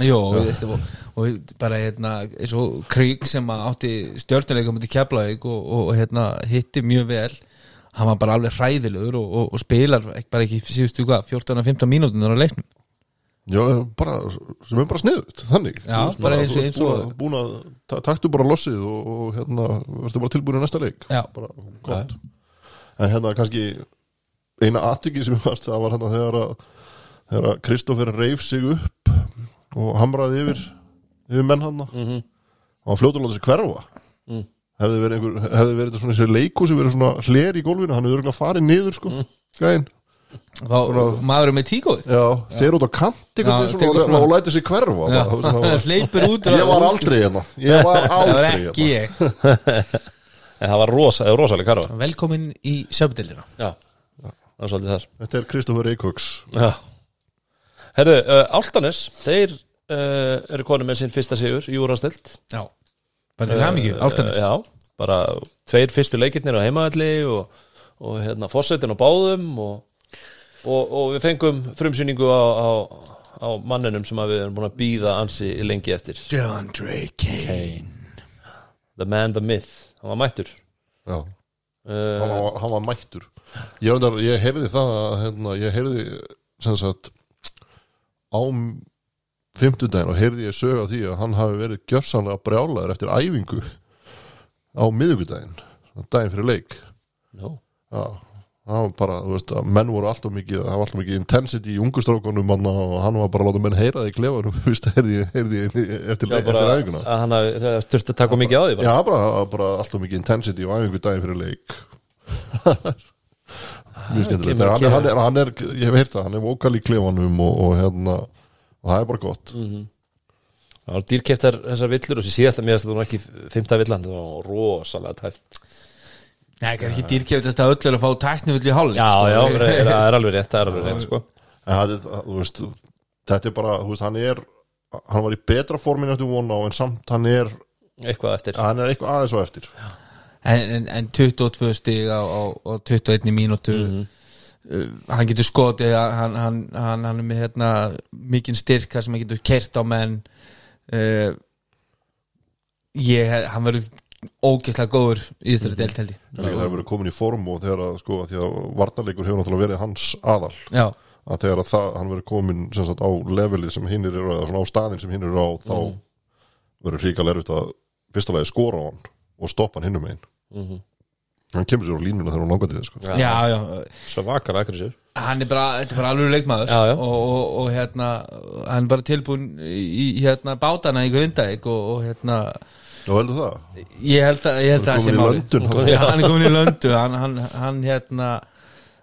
Speaker 2: Jó, og, og, bara hérna eins og Krík sem að átti stjórnuleika mútið Keflavík og, og hérna hitti mjög vel. Hann var bara alveg hræðilegur og, spilar ekki, bara ekki síðustu hvað 14-15 mínútunar á leiknum
Speaker 3: Já, bara, sem er bara sniðut þannig
Speaker 2: Já,
Speaker 3: veist,
Speaker 2: bara eins-
Speaker 3: ert
Speaker 2: eins og-
Speaker 3: búin að- taktu bara lossið og, og hérna, verður bara tilbúin í næsta leik
Speaker 2: Já.
Speaker 3: bara gott en hérna kannski eina atviki sem ég fannst það var hérna þegar að þegar að Kristoffer reif sig upp og hamraði yfir yfir menn hann
Speaker 1: Mhm.
Speaker 3: og hann fljótur að láta sig hverfa
Speaker 1: Mm.
Speaker 3: hefði verið einhver, hefði verið þetta svona þessi leiku sem verið svona hler í gólfinu, hann hefur örgulega farið niður sko,
Speaker 1: Mm.
Speaker 3: gæinn
Speaker 2: þá maður með tíkóð
Speaker 3: já, fer út á kant og, og læti sig hverfa ég var aldrei hérna. Ég var aldrei
Speaker 2: ekki
Speaker 3: hérna.
Speaker 2: ég.
Speaker 1: En það var var rosalega karfa.
Speaker 2: Velkomin í sjöfndildina
Speaker 1: Já, það var svolítið þar.
Speaker 3: Þetta er Kristoffer Eikoks
Speaker 1: Já. Herðu, uh, Áltanes, þeir uh, eru konu með sinn fyrsta sigur í úrastelt
Speaker 2: já, bara til hamingju, Áltanes
Speaker 1: Já, bara tveir fyrstu leikirnir á heimaðalli og, og hérna fórsetin á báðum og, og, og við fengum frumsýningu á, á, á manninum sem að við erum búin að býða ansi lengi eftir.
Speaker 2: John Drake Kane.
Speaker 1: The Man, The Myth, hann var mættur.
Speaker 3: Já, hann,
Speaker 1: uh,
Speaker 3: var, hann var mættur. Ég, reyndar, ég heyrði það að, hérna, ég heyrði sem sagt á fimmtudaginn og heyrði ég sög á því að hann hafi verið gjörsanlega brjálaður eftir æfingu á miðvikudaginn daginn fyrir leik.
Speaker 1: No.
Speaker 3: já, það var bara, þú veist að menn voru alltaf mikið, það var alltaf mikið intensity í ungustrákunum og hann var bara að láta menn heyra það í klefarum, þú veist, heyrði, ég- eftir, eftir
Speaker 1: bara
Speaker 3: æfinguna.
Speaker 1: að taka mikið á því bara.
Speaker 3: Já, bara, bara alltaf mikið intensity og æfingu daginn fyrir leik. Mjög skemmtilegt. Hann, er- ég hef heyrt það, hann er vokal í klefanum og, og hérna og það er bara gott.
Speaker 1: Það var dýrkeftar þessar villur og síðast að mér að það var ekki fymta villan, það var rosalega tæft
Speaker 2: Nei, kannski dýrkjöftast að öllu að fá tæknivill í hálf
Speaker 1: Já, já, það er alveg rétt, það er alveg rétt sko.
Speaker 3: en það, er- það, þú veist, þetta er bara, þú veist, hann er hann var í betra forminu eftir vona á en samt hann er
Speaker 1: eitthvað eftir.
Speaker 3: Hann er eitthvað aðeins og eftir.
Speaker 2: En, en, en 22 stig á, á, á 21 mínútu
Speaker 1: Mhm.
Speaker 2: uh, hann getur skotið hann, hann, hann, hann er með hérna, mikinn styrk þar sem hann getur kert á menn uh, ég, hann verður ógeðslega góður í þessari
Speaker 1: Mhm.
Speaker 2: deild held ég
Speaker 3: Líka þegar hann verið komin í form og þegar að sko að því að varnarleikur hefur náttúrulega verið hans aðal
Speaker 2: já,
Speaker 3: að þegar að það, hann verið komin sem sagt, á levelið sem hinn eru eða svona á staðin sem hinn eru á þá
Speaker 1: Mhm.
Speaker 3: verður hrikalega erfitt að fyrsta lagi skora á hann og stoppa hann hinnum einn
Speaker 1: Mhm.
Speaker 3: hann kemur sér á línuna þegar hann langar til þess sko.
Speaker 2: já, já,
Speaker 1: svo vakar aggressív
Speaker 2: hann er bara, þetta er bara alveg leikmaður
Speaker 1: Já, já.
Speaker 2: Og, og, og hérna hann er bara tilbúin í hérna bátana í Grindavík og, og hérna
Speaker 3: Já, heldur það?
Speaker 2: ég held að, ég held að
Speaker 3: Hann er komin í löndun.
Speaker 2: Já, hann er komin í löndu hann, hann, hann hérna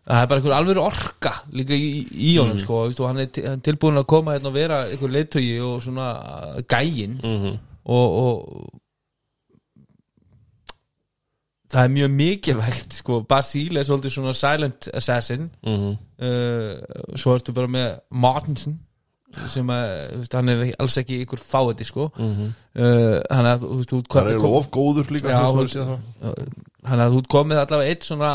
Speaker 2: það er bara einhver alveg orka líka í, í honum sko veist, og hann er til- hann er tilbúin að koma hérna og vera einhver leittögi og svona gægin
Speaker 1: Mhm.
Speaker 2: og, og það er mjög mikilvægt sko, Basíl er svolítið svona silent assassin
Speaker 1: Mhm.
Speaker 2: uh, svo ertu bara með Martinsen sem að, þú veist, hann er alls ekki ykkur fáiði sko
Speaker 1: Mhm.
Speaker 2: uh, hann að, þú veist, þú
Speaker 3: hann er eiginlega of góður líka og það.
Speaker 2: hann að ert komið allavega eitt svona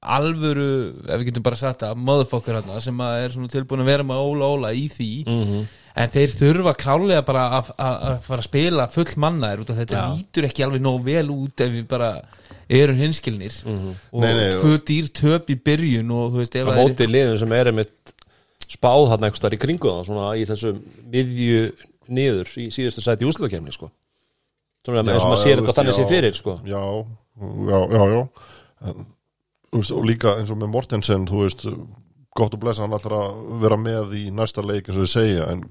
Speaker 2: alvöru, ef við getum bara sagt það motherfucker hann sem að er svona tilbúin að vera með óla óla í því
Speaker 1: Mhm.
Speaker 2: en þeir þurfa klálega bara að- að að fara að spila full mannaðir út af þetta
Speaker 1: Já.
Speaker 2: lítur ekki alveg nóg vel út ef við bara erum hinskilnir
Speaker 1: Mhm.
Speaker 2: og
Speaker 3: Nei, nei,
Speaker 2: tvö dýr töp í byrjun og þú veist ef
Speaker 1: á
Speaker 2: það er-
Speaker 1: móti liðum sem er einmitt spáð þarna einhvers þar í kringu það svona í þessu miðju niður í síðustu sæti í úslutakefni sko svona og maður
Speaker 3: já,
Speaker 1: sér þetta þannig sér fyrir sko
Speaker 3: já, já, já, já. En, veist, og líka eins og með Mortensen þú veist, gott og blessa hann alltaf að vera með í næsta leik eins og þau segja en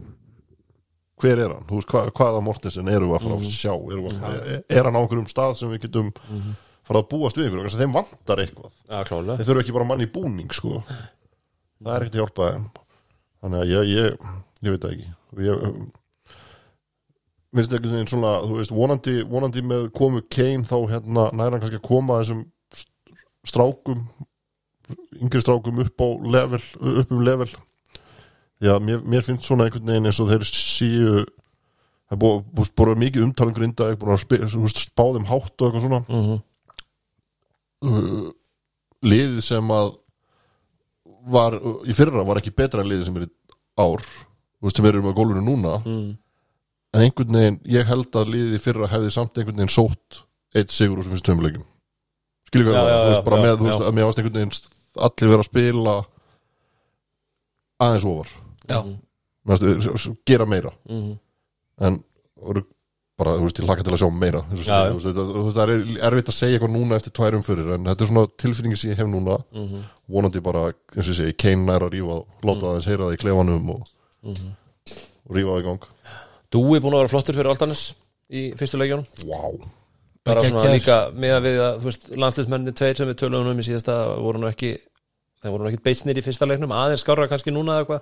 Speaker 3: hver er hann? Þú veist, hva, hvaða Mortensen eru við að fara að sjá? Eru við að, er, er hann á einhverjum stað sem við getum fara að búast við ykkur? Þess að þeim vantar eitthvað
Speaker 1: klálega
Speaker 3: þeir þurfa ekki bara mann í búning sko. það er ekkert að hjálpa þeim þannig að ég, ég, ég veit það ekki. Ég minnst ekki svona þú veist, vonandi, vonandi með komu Kane þá hérna næra kannski að koma þessum st- strákum yngri strákum upp á level upp um level. Já, mér, mér finnst svona einhvern veginn eins og þeir séu það er búið, búið, búið mikið umtalum grinda búið að þú veist, spá þeim hátt og eitthvað svona.
Speaker 1: Mhm.
Speaker 3: uh, liðið sem að var í fyrra var ekki betra en liðið sem er í ár þú veist sem eru með gólfinu núna
Speaker 1: Mhm.
Speaker 3: en einhvern veginn, ég held að liðið í fyrra hefði samt einhvern veginn sótt eitt sigur úr sem finnst tveimleikum skilur hvað þú veist bara
Speaker 1: já,
Speaker 3: með, þú veist, að mér varst einhvern veginn allir vera að spila aðeins ofar
Speaker 2: Já.
Speaker 3: Gera meira
Speaker 1: Mhm.
Speaker 3: en voru bara, þú veist, ég laka til að sjá meira Eins
Speaker 1: Já,
Speaker 3: þú veist, þetta, þú veist, það er erfitt að segja eitthvað núna eftir tvær umfyrir en þetta er svona tilfinningi sem ég hef núna.
Speaker 1: Mhm.
Speaker 3: vonandi bara, eins og ég segi, Kane nær að rífa láta aðeins heyra það í klefanum og,
Speaker 1: Mhm.
Speaker 3: og rífa það í gang.
Speaker 1: Dúi búin að vera flottur fyrir Altanis í fyrstu leikjónum
Speaker 3: Vá,
Speaker 1: bara svona
Speaker 2: geggjaður.
Speaker 1: líka með að við að þú veist, landsliðsmennin tveir sem við tölum um í síðasta voru nú ekki þeir voru nú ekki beitsnir í fyrsta leiknum aðeins skára kannski núna eða eitthvað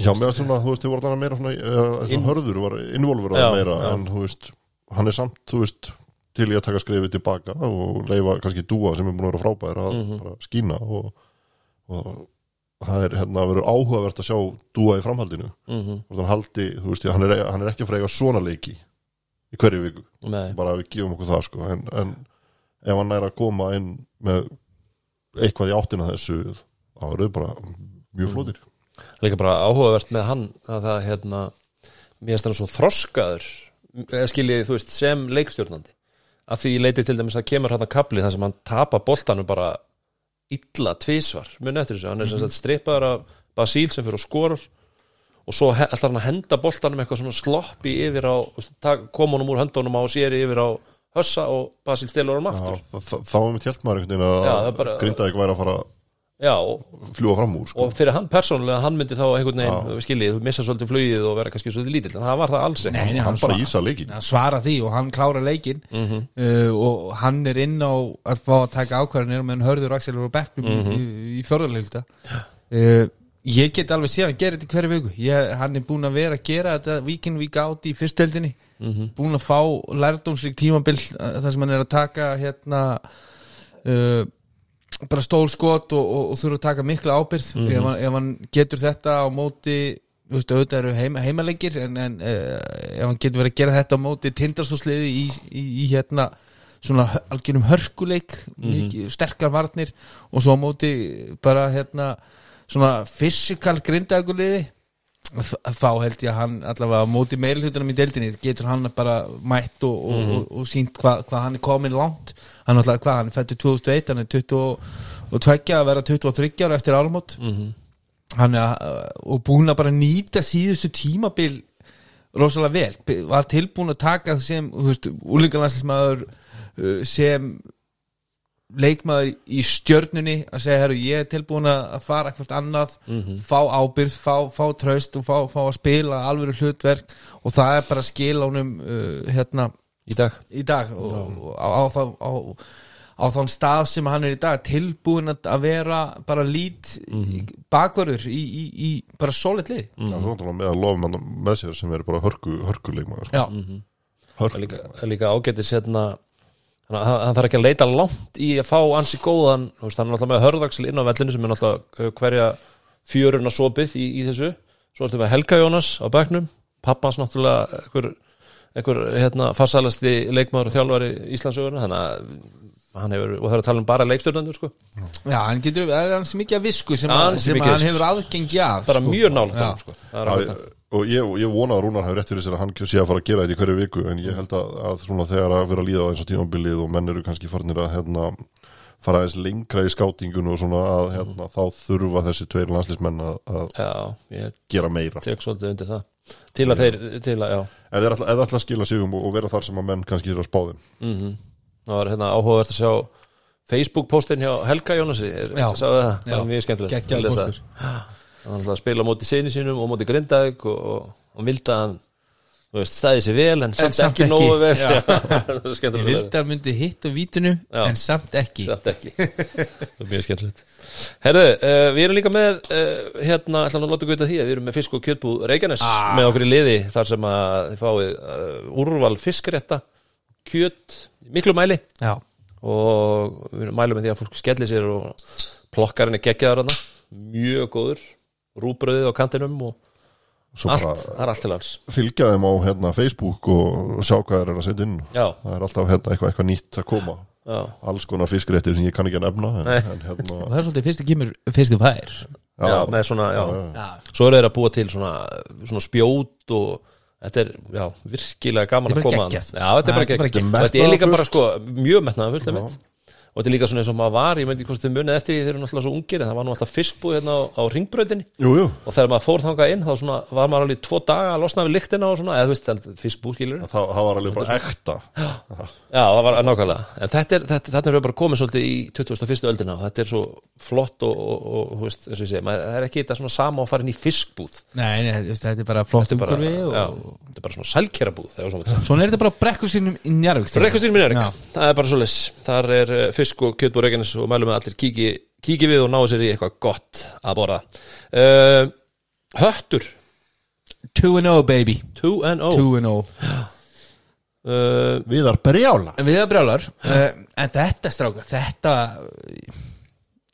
Speaker 3: Já, mér finnst svona, þú veist, þið voru þannig meira svona, uh,
Speaker 1: Inn-
Speaker 3: svona hörður var involverað meira
Speaker 1: já.
Speaker 3: en þú veist, hann er samt, þú veist til í að taka skrifið tilbaka og leifa kannski dúa sem er búin að vera frábær að
Speaker 1: Mhm.
Speaker 3: bara skína og, og það er hérna verið áhugavert að sjá dúa í framhaldinu
Speaker 1: mm
Speaker 3: og hann haldi, þú veist, hann er, hann er ekki að frega svona leiki í hverju viku
Speaker 1: Nei,
Speaker 3: bara að við gefum okkur það sko en, en ef hann er að koma inn með eitthvað í áttina að þessu þá eru þau bara mjög
Speaker 1: Mm.
Speaker 3: flótir
Speaker 1: líka bara áhugavert með hann að það hérna mér finnst hann svo þroskaður skiljið þú veist sem leikstjórnandi. Að því leiti til dæmis að kemur hann að kapli þar sem hann tapar boltanum bara illa tvísvar mun eftir þessu, hann er sem sagt strippaður af Basíl sem fyrir og skorar og svo ætlar hann að henda boltanum eitthvað svona sloppi yfir á koma honum úr höndunum á sér yfir á hössa og Basíl stelur hann
Speaker 3: Já,
Speaker 1: aftur.
Speaker 3: þa- þa- þá er mitt hjælt maður einhvern veginn
Speaker 1: Já,
Speaker 3: að Grindavík væri að fara
Speaker 1: já,
Speaker 3: fljúa fram úr sko.
Speaker 1: og fyrir hann persónulega hann myndi þá einhvern veginn skiljið, missa svolítið flugið og vera kannski svolítið lítill en það var það alls ekki
Speaker 3: hann
Speaker 2: hann
Speaker 3: bara
Speaker 2: svara-
Speaker 3: ísa leikin
Speaker 2: hann svara því og hann klára leikin
Speaker 1: Mhm.
Speaker 2: uh, og hann er inn á að fá að taka ákvarðanir meðan hörður Axel og Becknum
Speaker 1: Mhm.
Speaker 2: í, í fjörðarleilta uh, ég get alveg séð hann gerir þetta hverju viku ég, hann er búin að vera að gera þetta week in week out í fyrstöldinni
Speaker 1: Mhm.
Speaker 2: búin að fá lærdómsrík tímabil uh, þar sem hann er að taka hérna uh, bara stór skot og, og, og þurfa að taka mikla ábyrð
Speaker 1: Mhm.
Speaker 2: ef, hann, ef hann getur þetta á móti þú veist, auðvitað eru heima, heimaleikir en, en uh, ef hann getur verið að gera þetta á móti tindarstóðsliði í, í, í hérna svona algjörum hörkuleik mikið, sterkar varnir og svo á móti bara hérna svona fysikal grindaguliði þá held ég að hann allavega móti meilhutunum í deildinni getur hann bara mætt og, og, og, og sínt hvað hva hann er komin langt. Hann er alltaf hvað, hann er fættur 2001 hann er 22 að vera 23 ára eftir álumót hann er að, og búin að bara nýta síðustu tímabil rosalega vel, var tilbúin að taka sem, þú veist, úlingarlandslismæður sem leikmaður í stjörnunni að segja, herru, ég er tilbúin að fara hvert annað, fá ábyrð fá, fá tröst og fá, fá að spila alvöru hlutverk. Og það er bara að skila honum uh, hérna
Speaker 1: í dag.
Speaker 2: í dag og, og á, á, á, á, á þann stað sem hann er í dag tilbúin að að vera bara lít mm bakvarður í, í, í bara solid lið.
Speaker 3: Það er svona með að lofa með sér sem er bara hörku, hörkuleikmaður sko.
Speaker 2: já,
Speaker 1: Það er líka, líka ágætis hérna hann, hann hann þarf ekki að leita langt í að fá ansi góðan, veist, hann er náttúrulega með hörðaksl inn á vellinu sem er náttúrulega uh, hverja fjöruna sopið í, í þessu. Svo ertu með Helga Jónas á bekknum pappans náttúrulega einhver, einhver hérna, fassalasti leikmaður og þjálfari Íslandsögurna þannig að hann hefur, og það er að tala um bara leikstjórnandur sko,
Speaker 2: já, hann getur það er hans mikið að visku sem, að, sem að hann hefur aðgengi að
Speaker 1: bara
Speaker 2: sko.
Speaker 1: mjög nála sko. það er
Speaker 3: Og ég, ég vona að Rúnar hefur rétt fyrir sér að hann sé að fara að gera þetta í hverju viku en ég held að, að svona þegar að vera að líða á eins og tímabilið og menn eru kannski farnir að hérna, fara aðeins lengra í skátingun og svona að hérna, þá þurfa þessi tveir landslísmenn að, að
Speaker 1: já,
Speaker 3: gera meira.
Speaker 1: tek svolítið undir það. Til að þeir, til að, já.
Speaker 3: Þeir ætla að skila sigum og, og vera þar sem að menn kannski er að spá þeim.
Speaker 1: Mm það var hérna áhugavert að sjá Facebook postin hjá Helga Jónasi.
Speaker 2: Já.
Speaker 1: sáðu það, það var mjög skemmtilegt Hann spila móti sinni sínum og móti Grindavík og, og, og vildi að hann veist, stæði sér vel en samt,
Speaker 2: samt
Speaker 1: ekki,
Speaker 2: ekki.
Speaker 1: nógu vel
Speaker 2: ég vildi að myndi hitt um vítinu
Speaker 1: Já.
Speaker 2: en samt ekki.
Speaker 1: Samt ekki. Það er mjög skemmtilegt. Herðu, uh, við erum líka með uh, hérna, ætla nú að láta gauta því að við erum með fisk og kjötbúð Reykjanes
Speaker 2: Ah.
Speaker 1: með okkur í liði þar sem að þið fáið uh, úrval fiskrétta kjöt, í miklu mæli.
Speaker 2: Já,
Speaker 1: og við mælum með því að fólk skelli sér og plokkarinn er geggjaðar hana mjög góður, rúbröðið á kantinum og
Speaker 3: svo
Speaker 1: allt,
Speaker 3: bara
Speaker 1: það er allt til alls.
Speaker 3: fylgja þeim á hérna, Facebook og sjá hvað þeir eru að setja inn.
Speaker 1: Já,
Speaker 3: það er alltaf hérna, eitthvað, eitthvað nýtt að koma.
Speaker 1: Já,
Speaker 3: alls konar fiskréttir sem ég kann ekki að nefna en, en hérna
Speaker 2: og það er svolítið fyrst að kemur fyrst að fær.
Speaker 1: Já, með svona já.
Speaker 3: já, já.
Speaker 1: svo eru þeir að búa til svona, svona spjót og þetta er, já, virkilega gaman að koma
Speaker 2: geggjað.
Speaker 1: þetta er bara
Speaker 2: Þetta er bara
Speaker 1: geggjað.
Speaker 3: geggjað.
Speaker 1: þetta er líka bara sko mjög metnaða fullt af mitt og þetta er líka svona eins og maður var, ég myndi hvort þið munið eftir því þeir eru náttúrulega svo ungir, en það var nú alltaf fiskbúð hérna á, á
Speaker 3: jú,
Speaker 1: og þegar maður fór þangað inn þá svona, var maður alveg tvo daga að losna við lyktina og svona, eða þú veist, þannig fiskbú skilur
Speaker 3: það, það var alveg bara ekta.
Speaker 1: Já, það var nákvæmlega. En þetta er, þetta, þetta er bara komið svolítið í 21. öldina og þetta er svo flott og, og, og þú veist, eins og ég segi, maður er ekki þetta svona sama að fara inn í fiskbúð.
Speaker 2: Nei, nei, þú veist, þetta er bara flott
Speaker 1: Þetta er bara,
Speaker 2: umhverfi
Speaker 1: fisk og kjötbúr Reykjanes og mælum með allir kíki, kíki við og náu sér í eitthvað gott að borða. Uh, Höttur.
Speaker 2: 2-0 baby.
Speaker 1: 2-0
Speaker 2: 2-0
Speaker 1: uh,
Speaker 3: Viðar Brjála
Speaker 2: Við erum brjálar. Uh, En þetta stráka, þetta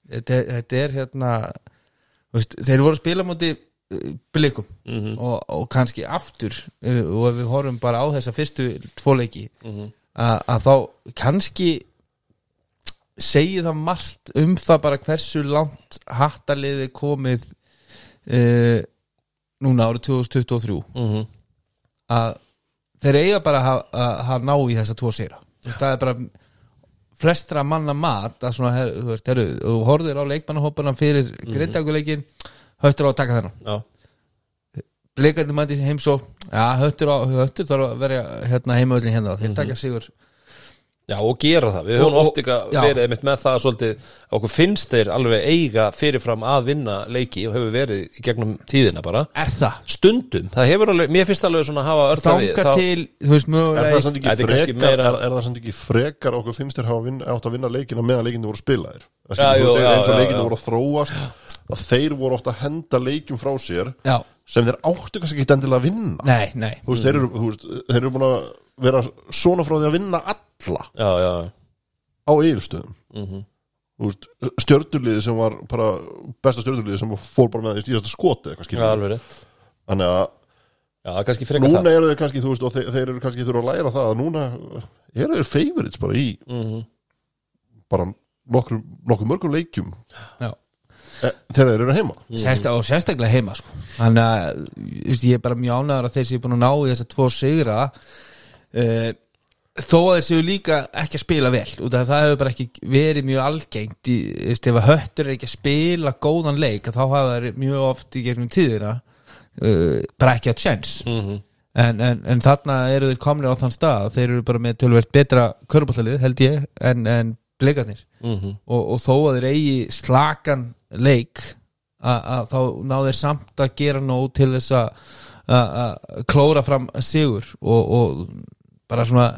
Speaker 2: Þetta, þetta er hérna veist, Þeir voru að spila á móti uh, blikum. Og, og kannski aftur uh, og ef við horfum bara á þessa fyrstu tvoleiki að, að þá kannski segi það margt um það bara hversu langt hattaliði komið uh, núna árið 2023
Speaker 1: mm
Speaker 2: að þeir eiga bara að hafa- ná í þessa tvo sigra. Það er bara flestra manna mat að svona, her, þú veist, þú horfðir á leikmannahópana fyrir mm -hmm. grindaguleikin höttur á að taka þennan.
Speaker 1: Já,
Speaker 2: leikandi mæti heimsó já, höttur, höttur þarf að vera hérna heimöðlin hérna. Þeir taka sigur
Speaker 1: Já, og gera það, við höfum
Speaker 2: Og- og-
Speaker 1: oft eitthvað
Speaker 2: já.
Speaker 1: verið einmitt með það svolítið, okkur finnst þeir alveg eiga fyrirfram að vinna leiki og hefur verið í gegnum tíðina bara.
Speaker 2: Er það?
Speaker 1: stundum, það hefur alveg, mér finnst alveg svona að hafa örtaði
Speaker 2: þanga til, þú veist,
Speaker 3: Er
Speaker 1: Þetta er kannski
Speaker 3: frekar,
Speaker 1: meira-
Speaker 3: er, er það samt ekki frekar okkur finnst vinn, átt að vinna leikina meðan leikinu voru spilaðir? Eins og leikinu voru að þróast að þeir voru ofta að henda leikim frá sér
Speaker 2: já,
Speaker 3: sem þeir áttu kannski ekki endilega að vinna.
Speaker 2: Nei, nei.
Speaker 3: Þú veist, þeir eru, þú veist, þeir eru búin að vera svona frá því að vinna alla
Speaker 1: Já, já,
Speaker 3: á yfirstöðum.
Speaker 1: Mhm.
Speaker 3: Þú veist, stjörnuliði sem var bara besta stjörnuliði sem fór bara með í stíðasta skoti eitthvað
Speaker 1: Já,
Speaker 3: skilur
Speaker 1: alveg rétt.
Speaker 3: Þannig að
Speaker 1: Já, kannski frekar
Speaker 3: núna eru þeir kannski, þú veist, og þeir, þeir eru kannski þurfa að læra það að núna eru þeir favorites bara í
Speaker 1: Mhm.
Speaker 3: bara nokkur, nokkur mörgum leikjum.
Speaker 2: Já.
Speaker 3: E, þegar þeir eru heima
Speaker 2: Sérsta, og sérstaklega heima sko. þannig að ég er bara mjög ánægður að þeir séu búin að ná í þessa tvo sigra uh, þó að þeir séu líka ekki að spila vel út af það hefur bara ekki verið mjög algengt í, veist, ef að höttur er ekki að spila góðan leik þá hafa þeir mjög oft í gegnum tíðina uh, bara ekki að tjens
Speaker 1: Mhm.
Speaker 2: en, en, en þarna eru þeir komnir á þann stað þeir eru bara með tölvöld betra körbállalið held ég en, en blikarnir
Speaker 1: Mhm.
Speaker 2: og, og þó að þeir eigi slakan leik að þá ná þeir samt að gera nóg til þess að klóra fram sigur og, og bara svona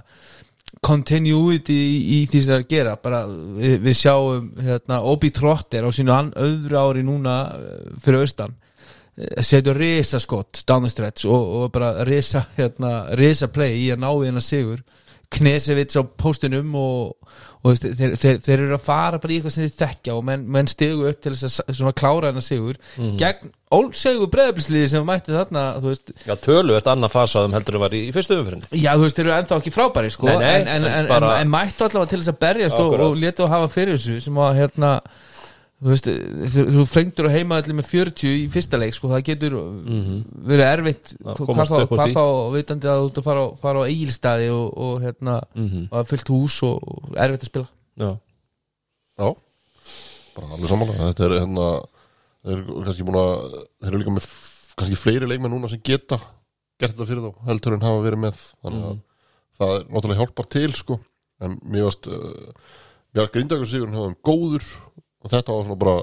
Speaker 2: continuity í, í því sem það er að gera. Bara við, við sjáum hérna, Obi Trotter á sínu öðru ári núna eh, fyrir austan eh, setur risa skott down the stretch og, og bara risa, hérna, play í að ná í hennar sigur Knesevits á póstunum og, og þeir, þeir, þeir eru að fara bara í eitthvað sem þeir þekkja og menn, menn stigu upp til þess að klára hennar sigur gegn ólsegur breðabilsliði sem mætti þarna veist,
Speaker 1: Já, tölu eftir annað fasaðum heldur en var í, í fyrstu umfyrinni
Speaker 2: Já, þú veist, þeir eru ennþá ekki frábæri sko,
Speaker 1: Nei, nei,
Speaker 2: en, en, en,
Speaker 1: bara-
Speaker 2: en, mættu allavega til þess að berjast og,
Speaker 1: Akkurat.
Speaker 2: og letu að hafa fyrir þessu sem að hérna þú veist, þú, þú frengdur að heima allir með 40 í fyrsta leik, sko, það getur verið erfitt
Speaker 1: Mhm. Að
Speaker 2: hvað þá, vitandi að þú ert að fara, á- fara á eigilstaði og, og hérna,
Speaker 1: Mhm.
Speaker 2: og að fullt hús og, og erfitt að spila.
Speaker 1: Já,
Speaker 3: Já, bara alveg samanlega Þetta er hérna Þeir eru kannski búin að Þeir eru líka með kannski fleiri leikmenn núna sem geta gert þetta fyrir þá heldur en hafa verið með. Þannig að það er náttúrulega hjálpar til sko. En mér varst uh, mér varst grindagur sigurinn hefðum góður og þetta var svona bara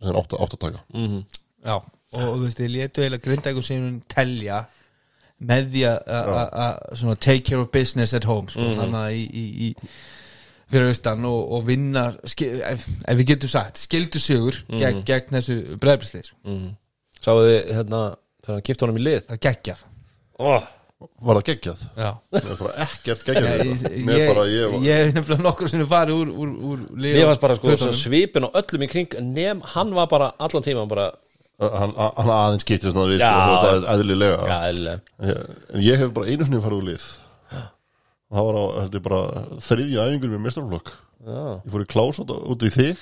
Speaker 3: sem átt, að- átt að taka
Speaker 1: Mhm.
Speaker 2: Já, og þú veist, þið letu eiginlega grindækur sem hún telja með því að- að að- að take care of business at home sko, þannig að í, í, í fyrir austan og, og vinna ski, ef, ef við getum sagt, skildu sigur gegn, gegn þessu bregðbrislið sko.
Speaker 1: Mhm. Sáðu þið hérna þegar hann kipti honum í lið
Speaker 2: það geggjað
Speaker 1: oh.
Speaker 3: Var það geggjað? Ekkert geggjað
Speaker 2: Ég, hef nefnilega nokkur sem farið úr, úr, úr
Speaker 1: Mér varst bara sko svipin og öllum í kring Nem, hann var bara allan tíma bara
Speaker 3: hann, hann aðeins skiptir svona við
Speaker 1: Já.
Speaker 3: sko, þú veist, að- eðlilega. Ég- En ég hef bara einu sinni farið úr lið. Og það var á, þetta er bara þriðja æfingur með mestarflokk
Speaker 1: Já,
Speaker 3: ég fór í klás út, í þig.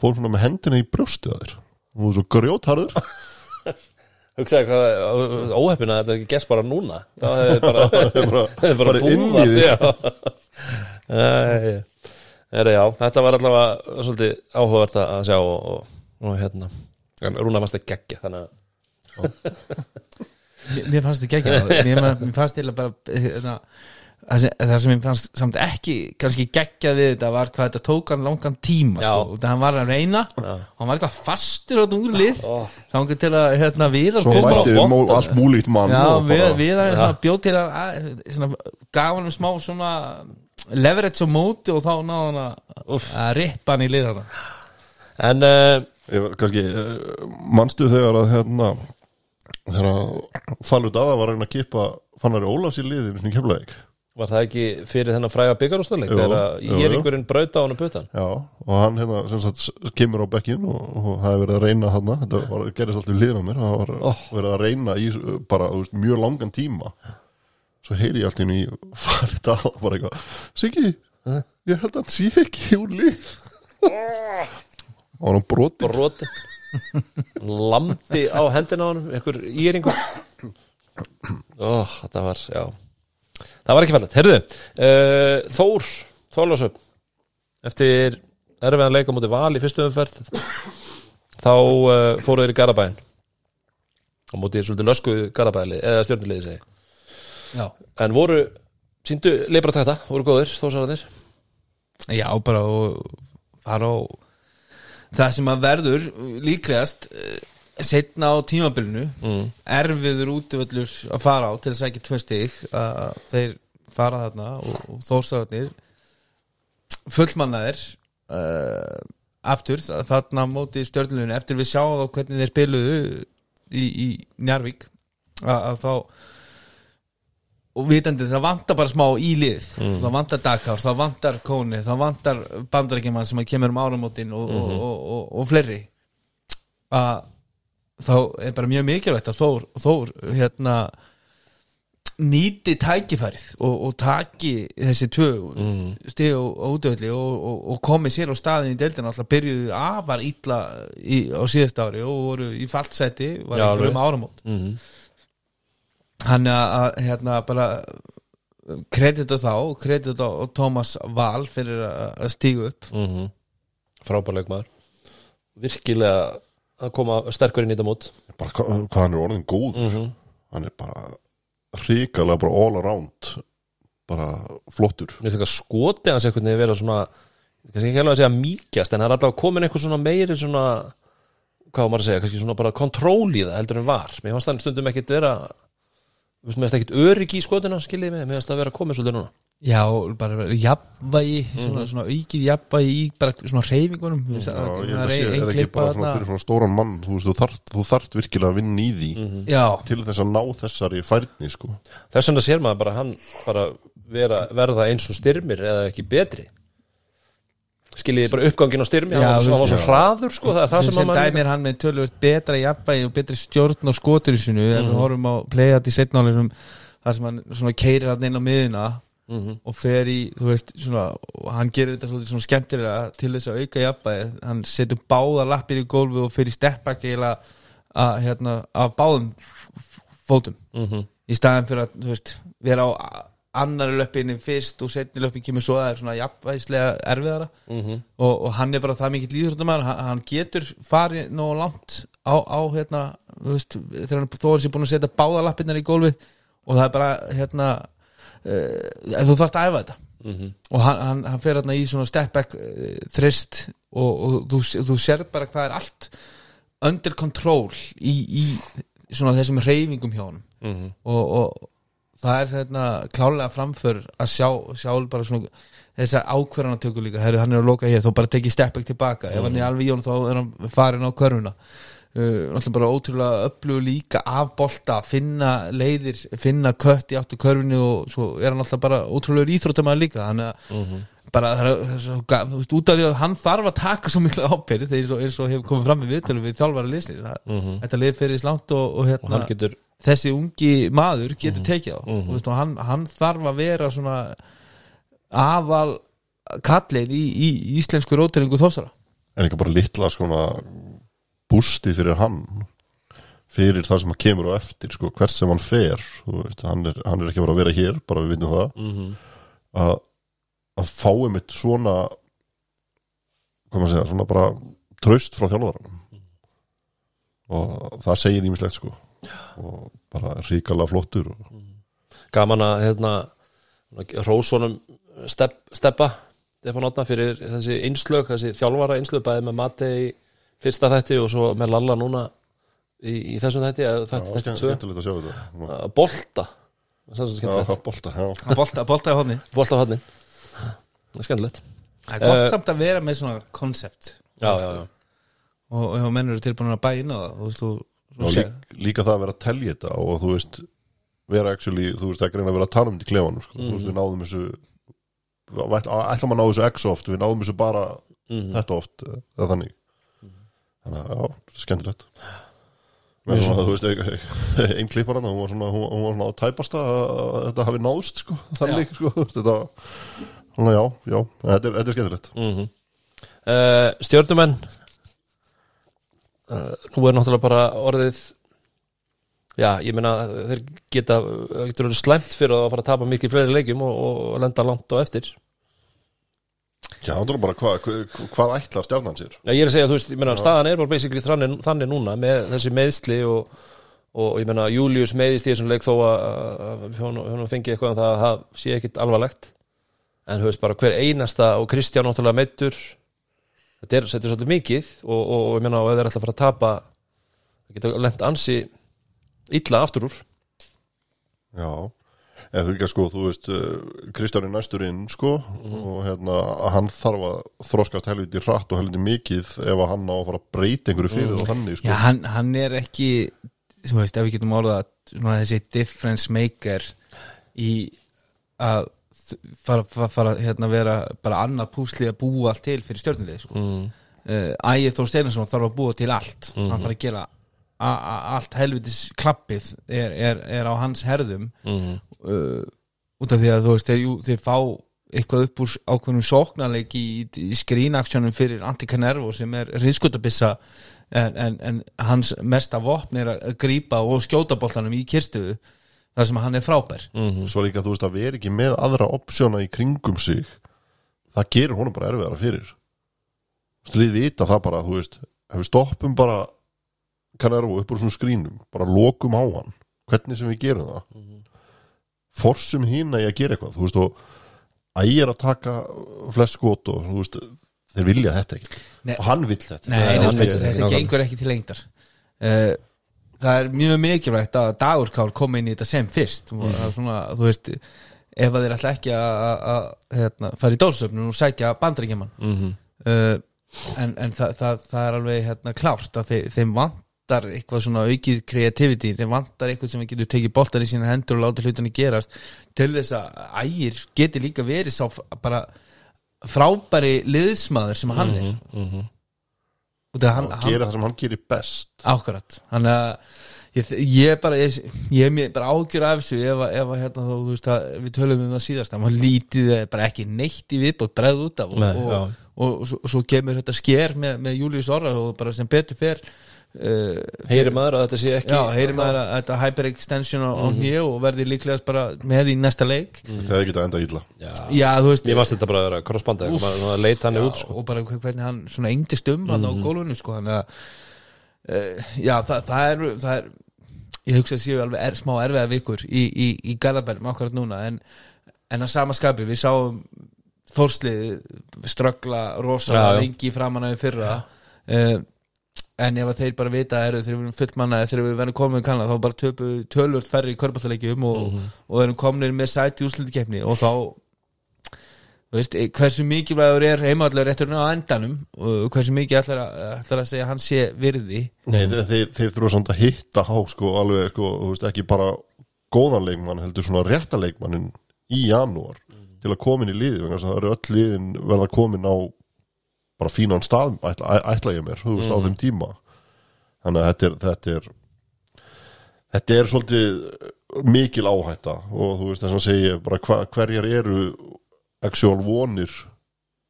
Speaker 3: Fór svona með hendina í brjóstið að þér. Og þú er svo grjótharður
Speaker 1: hugsaði hvað óheppin að þetta ekki gerst bara núna. Það hefði bara,
Speaker 3: bara,
Speaker 1: hefði bara já, þetta var allavega svolítið áhugavert að sjá og, og, og hérna. En Rúna varst að gegja þannig að
Speaker 2: Mér- fannst þetta geggjað Mér, fannst þetta bara hérna, það sem, það sem mér fannst samt ekki kannski geggjað við þetta var hvað þetta tók hann langan tíma
Speaker 1: Já.
Speaker 2: sko, út af hann var að reyna hann var eitthvað fastur á úr lið.
Speaker 1: Ó.
Speaker 2: þannig til að hérna, við
Speaker 3: svo mætti
Speaker 1: að-
Speaker 3: allt múlíkt mann
Speaker 2: Já,
Speaker 3: og
Speaker 2: við,
Speaker 3: bara,
Speaker 2: við erum
Speaker 1: Já.
Speaker 2: svona bjóð til að, svona, gaf hann um smá svona leverage á móti og þá náði hann að, að rippa hann í lið hann
Speaker 1: En uh,
Speaker 3: ég, var kannski eh, manstu þegar að hérna þegar að Falur Dada var að reyna að kipa Fannari Ólafs í liðinu svona kemlaðik
Speaker 1: var það ekki fyrir þennan fræga byggarústarleik þegar
Speaker 3: jú, jú.
Speaker 1: íringurinn brauta á hann putan?
Speaker 3: Já, og hann hérna sem sagt kemur á bekkin og, og það hefur verið að reyna þarna. Þetta var, gerist alltaf í liðin á mér. Það var verið að reyna í bara veist, mjög langan tíma. Svo heyri ég alltaf inn í farið það og bara eitthvað Siggi, ég held að hann sé ekki úr lið. Og hann broti
Speaker 1: broti lamdi á hendina á hann einhver íringur. Oh, þetta var, já það var ekki fælt, herðu uh, Þór, Þórlásöp eftir erfiðan leika mútið val í fyrstu umferð þá uh, fóru þeir í Garabæn á mútið svolítið lösku Garabæli eða stjórnulegði segi
Speaker 2: Já,
Speaker 1: en voru, síndu leifra þetta, voru góðir þósararnir
Speaker 2: Já, bara og fara á það sem að verður líklegast setna á tímabilinu
Speaker 1: mm.
Speaker 2: erfiður útivöllur að fara á til að sækja tvö stig að þeir fara þarna og, og þósararnir fullmannaðir uh, aftur þa- þarna móti stjörnulunni eftir við sjáum þá hvernig þeir spiluðu í, í Njarvík að, að þá og vitandi það vantar bara smá í lið það vantar Dakar, það vantar Kóni það vantar bandarækjumann sem kemur um áramótin og, og, og, og, og fleiri. Að þá er bara mjög mikilvægt að Þór, Þór hérna nýti tækifærið og, og taki þessi tvö mm. stig og, og útöðli og, og, og komi sér á staðin í deildina alltaf byrjuðu afar illa í, á síðast ári og voru í faltsæti var einhverjum áramót.
Speaker 1: Mhm.
Speaker 2: hann að hérna bara kredit á þá, kredit á á Tómas Val fyrir að stígu upp.
Speaker 1: Mm frábær leikmaður. Virkilega að koma sterkur inn í þetta mót.
Speaker 3: Bara hvað, hvað hann er orðin góður. Hann er bara hrikalega bara all around bara flottur.
Speaker 1: Mér finnst ekki að skoti hans einhvern veginn vera svona kannski ekki alveg að segja mýkjast en það er alltaf komin eitthvað svona meiri svona hvað á maður að segja, kannski svona bara kontról í það heldur en var, mér fannst það stundum ekkit vera mér finnst ekkit öryggi í skotuna skiljiði mig, mér finnst það vera komið svolítið núna
Speaker 2: Já, bara jafnvægi svona, svona aukið jafnvægi í bara svona reyfingunum mm.
Speaker 3: Já, ég held að sé, er ekki bara svona fyrir svona stóran mann þú veist, þú þarft, þú þarft virkilega að vinna í því
Speaker 2: Já,
Speaker 3: til þess að ná þessari færni sko.
Speaker 1: þess vegna sér maður bara hann bara vera, verða eins og styrmir eða ekki betri. Skiljiði bara uppgangin á styrmi hann
Speaker 2: Já,
Speaker 1: var svo, hraður sko, það er það
Speaker 2: sem,
Speaker 1: sem,
Speaker 2: sem dæmir hann með tölvöld betra jafnvægi og betri stjórn á skotur í sinu ef við horfum á playat í setnálinum þar sem hann svona keirir hann inn á miðuna
Speaker 1: Mhm.
Speaker 2: og fer í, þú veist, svona hann gerir þetta svolítið svona skemmtilega til þess að auka jafnvægi, hann setur báða lappir í gólfi og fer í steppback eiginlega að, hérna, af báðum fótum
Speaker 1: Mhm.
Speaker 2: í staðan fyrir að, þú veist, vera á annari löppinni fyrst og setni löppin kemur svo að það er svona jafnvægislega erfiðara
Speaker 1: Mhm.
Speaker 2: og, og hann er bara það mikill líðröndamæður hann, hann getur farið nógu langt á, á hérna, þú veist þegar hann þó er sér búin að setja báða lappirnar í gólfið og það er bara, hérna uh, þú þarft að æfa þetta.
Speaker 1: Mhm.
Speaker 2: og hann, hann, hann fer hérna í svona step back uh, þrist og, og þú, þú sér bara hvað er allt under control í, í svona þessum reyfingum hjá honum.
Speaker 1: Mhm.
Speaker 2: og, og það er hérna klálega framför að sjá, sjá bara svona þessa ákverðanatöku líka, Heru, hann er að loka hér þá bara tekið steppek tilbaka, ef hann er alveg í honum þá er hann farin á körfuna náttúrulega bara ótrúlega öflugu líka af bolta, finna leiðir finna kött í áttu körfinu og svo er hann alltaf bara ótrúlega íþróttamæður líka. Þannig að bara það er, það er svo, þú veist, út af því að hann þarf að taka svo mikla ábyrð þegar eins og, hefur komið fram við viðtölu við þjálfara liðsins mm þetta lið fyrir slánt og, og, hérna,
Speaker 1: og getur
Speaker 2: þessi ungi maður getur tekið á.
Speaker 1: Mhm.
Speaker 2: mm veist, og hann, hann þarf að vera svona aðal kallin í, í íslensku róteringu þósara
Speaker 3: en ekki bara litla svona bústi fyrir hann fyrir það sem hann kemur á eftir sko, hvert sem hann fer veist, hann, er, hann er ekki bara að vera hér bara við vitum það.
Speaker 1: Mhm.
Speaker 3: að, að fá einmitt svona hvað maður segja, svona bara traust frá þjálfaranum. Og það segir ímislegt sko. Og bara ríkala flottur og,
Speaker 1: gaman að hérna Rósonum stepp, steppa Stefán Otna fyrir þessi einslög þessi þjálfara einslög bæði með Mate í fyrsta þætti og svo með Lalla núna í, í þessum þætti að
Speaker 3: Já,
Speaker 1: þætti þætti tvö.
Speaker 3: að sjá þetta.
Speaker 1: Að bolta. Það er
Speaker 3: það bolta,
Speaker 2: að bolta, bolta í hodni
Speaker 1: bolta á hodnin það er skemmtilegt.
Speaker 2: Það er gott
Speaker 1: Eh,
Speaker 2: samt að vera með svona koncept
Speaker 1: já, já, já.
Speaker 2: og, og ef menn eru tilbúin að á það þú veist, þú,
Speaker 3: og líka, líka það að vera að telja þetta og þú veist vera actually, þú veist, ekki reyna að vera að tala um þetta í klefanum sko. þú veist, við náðum þessu við ætla- ætlum að ná þessu x oft við náðum þessu bara þetta oft eða þannig þannig að, já, þetta er skemmtilegt. Með svona, þú veist, einn klippar hann hún var svona, hún, hún var svona á tæpasta að þetta hafi náðst, sko, þannig sko, þetta, svona, já, já þetta er, þetta er skemmtilegt.
Speaker 1: Mm uh, stjórnumenn uh, nú er náttúrulega bara orðið já, ég meina þeir geta, það getur verið slæmt fyrir að fara að tapa mikið fleiri leikjum og, og lenda langt á eftir
Speaker 3: já, það er bara hvað, hvað, hvað ætlar stjarnan sér?
Speaker 1: Já, ég er að segja, þú veist, ég meina, staðan er bara basically þannig, þannig núna með þessi meðsli og, og ég meina, Július meðist í þessum leik þó að, hún, fengi eitthvað um það að það sé ekkit alvarlegt. En þú veist bara hver einasta og Kristján náttúrulega meittur þetta er, er svolítið mikið og, og, og ég meina, og ef þeir ætla að fara að tapa það geta lent ansi illa aftur úr.
Speaker 3: Já, eða þú ekki að sko, þú veist uh, Kristján er næstur inn, sko og hérna, hann þarf að þroskast helviti hratt og helviti mikið ef að hann á að fara að breyta einhverju fyrir mm. þannig, sko
Speaker 2: Já, hann, hann er ekki þú veist, ef við getum orðað svona þessi difference maker í að fara, fara, fara hérna vera bara annað púsli að búa allt til fyrir stjórnilið sko.
Speaker 1: mm.
Speaker 2: uh, Ægir Þór Steinarsson þarf að búa til allt hann þarf að gera a- a- allt helvitis klappið er, er, er á hans herðum
Speaker 1: Mhm.
Speaker 2: uh, út af því að þú veist þeir, jú, þeir fá eitthvað upp úr ákveðnum sóknarleik í, í skrýnaksjónum fyrir Anticanervo sem er riðskotabissa en, en, en hans mesta vopn er að grípa og skjóta boltanum í kirstuðu þar sem hann er frábær.
Speaker 3: Svo líka þú veist að vera ekki með aðra opsjóna í kringum sig það gerir honum bara erfiðara fyrir. Þú veist, við vita það bara þú veist, ef við stoppum bara Canervo upp úr svona skrínum bara lokum á hann, hvernig sem við gerum það. Forsum hína í að gera eitthvað þú veist og ægir að taka flest skot og þú veist þeir vilja þetta ekki.
Speaker 2: Nei.
Speaker 3: og hann vill þetta
Speaker 2: Nei,
Speaker 1: Nei,
Speaker 2: nei,
Speaker 1: hann
Speaker 2: þetta,
Speaker 1: veit
Speaker 2: þetta
Speaker 1: ekki,
Speaker 2: gengur ekki til lengdar. Uh, Það er mjög mikilvægt að Dagur Kár kom inn í þetta sem fyrst. Og það er svona, þú veist ef að þeir ætla ekki að- að að, hérna, fara í dósöfnum og sækja bandaríkjaman
Speaker 1: Mhm.
Speaker 2: uh, en, en það, það, það er alveg hérna, klárt að þeim, þeim vantar eitthvað svona aukið kreativity þeim vantar eitthvað sem getur tekið boltar í sína hendur og láta hlutinni gerast til þess að ægir geti líka verið sá bara frábæri liðsmaður sem hann er.
Speaker 1: Mhm.
Speaker 2: og það hann,
Speaker 3: og
Speaker 2: hann
Speaker 3: gera það sem hann gerir best.
Speaker 2: Akkurat, hann að ég, ég er bara, ég, ég er bara ágjur af þessu ef, ef hérna þá, þú veist að við tölum um það síðast, hann lítið eh, bara ekki neitt í viðbót, breið út af og,
Speaker 1: Nei,
Speaker 2: og, og, og, svo, svo kemur þetta sker með, með Július Orra og bara sem betur fer uh,
Speaker 1: heyri maður að þetta sé ekki
Speaker 2: Já, heyri maður að þetta hyperextension á, á
Speaker 1: Mhm.
Speaker 2: mjög og verði líklegast bara með í næsta leik
Speaker 3: það er ekki að enda illa
Speaker 1: Já.
Speaker 2: Já, þú veist
Speaker 1: Ég varst þetta bara að vera crossbanda maður maður leit hann
Speaker 2: já,
Speaker 1: út sko.
Speaker 2: og bara hvernig hann svona engdist um hann á gólfinu sko þannig að uh, já það, það, er, það er ég hugsa að séu alveg er, smá erfiða vikur í, í, í Garðabærum akkurat núna en, en að sama skapi við sáum fórslið ströggla rosalega
Speaker 1: já.
Speaker 2: lengi framan að við fyrra uh, en ef að þeir bara vita eru þegar við erum fullmanna þegar við verðum komin með kanna þá bara töpu tölvört færri í körbáttaleikjum og,
Speaker 1: Mhm.
Speaker 2: og erum komin með sæti úrslutikefni og þá þú veist, eh, hversu mikilvægur er heimaðlega rétturinn á endanum og hversu mikið ætlar að, ætlar að segja að hann sé virði?
Speaker 3: Nei, þeir, þeir, þeir þurfa samt að hitta á sko, alveg, sko, þú veist, ekki bara góðan leikmann, heldur svona rétta leikmannin í janúar til að koma inn í liði, vegna þess að það eru öll liðin verða komin á bara fínan stað, ætla, ætla ég mér þú veist, á þeim tíma. Þannig að þetta er þetta er, þetta er svolítið mikil áhætta og þú veist þess að segja bara hva, hverjar eru actual vonir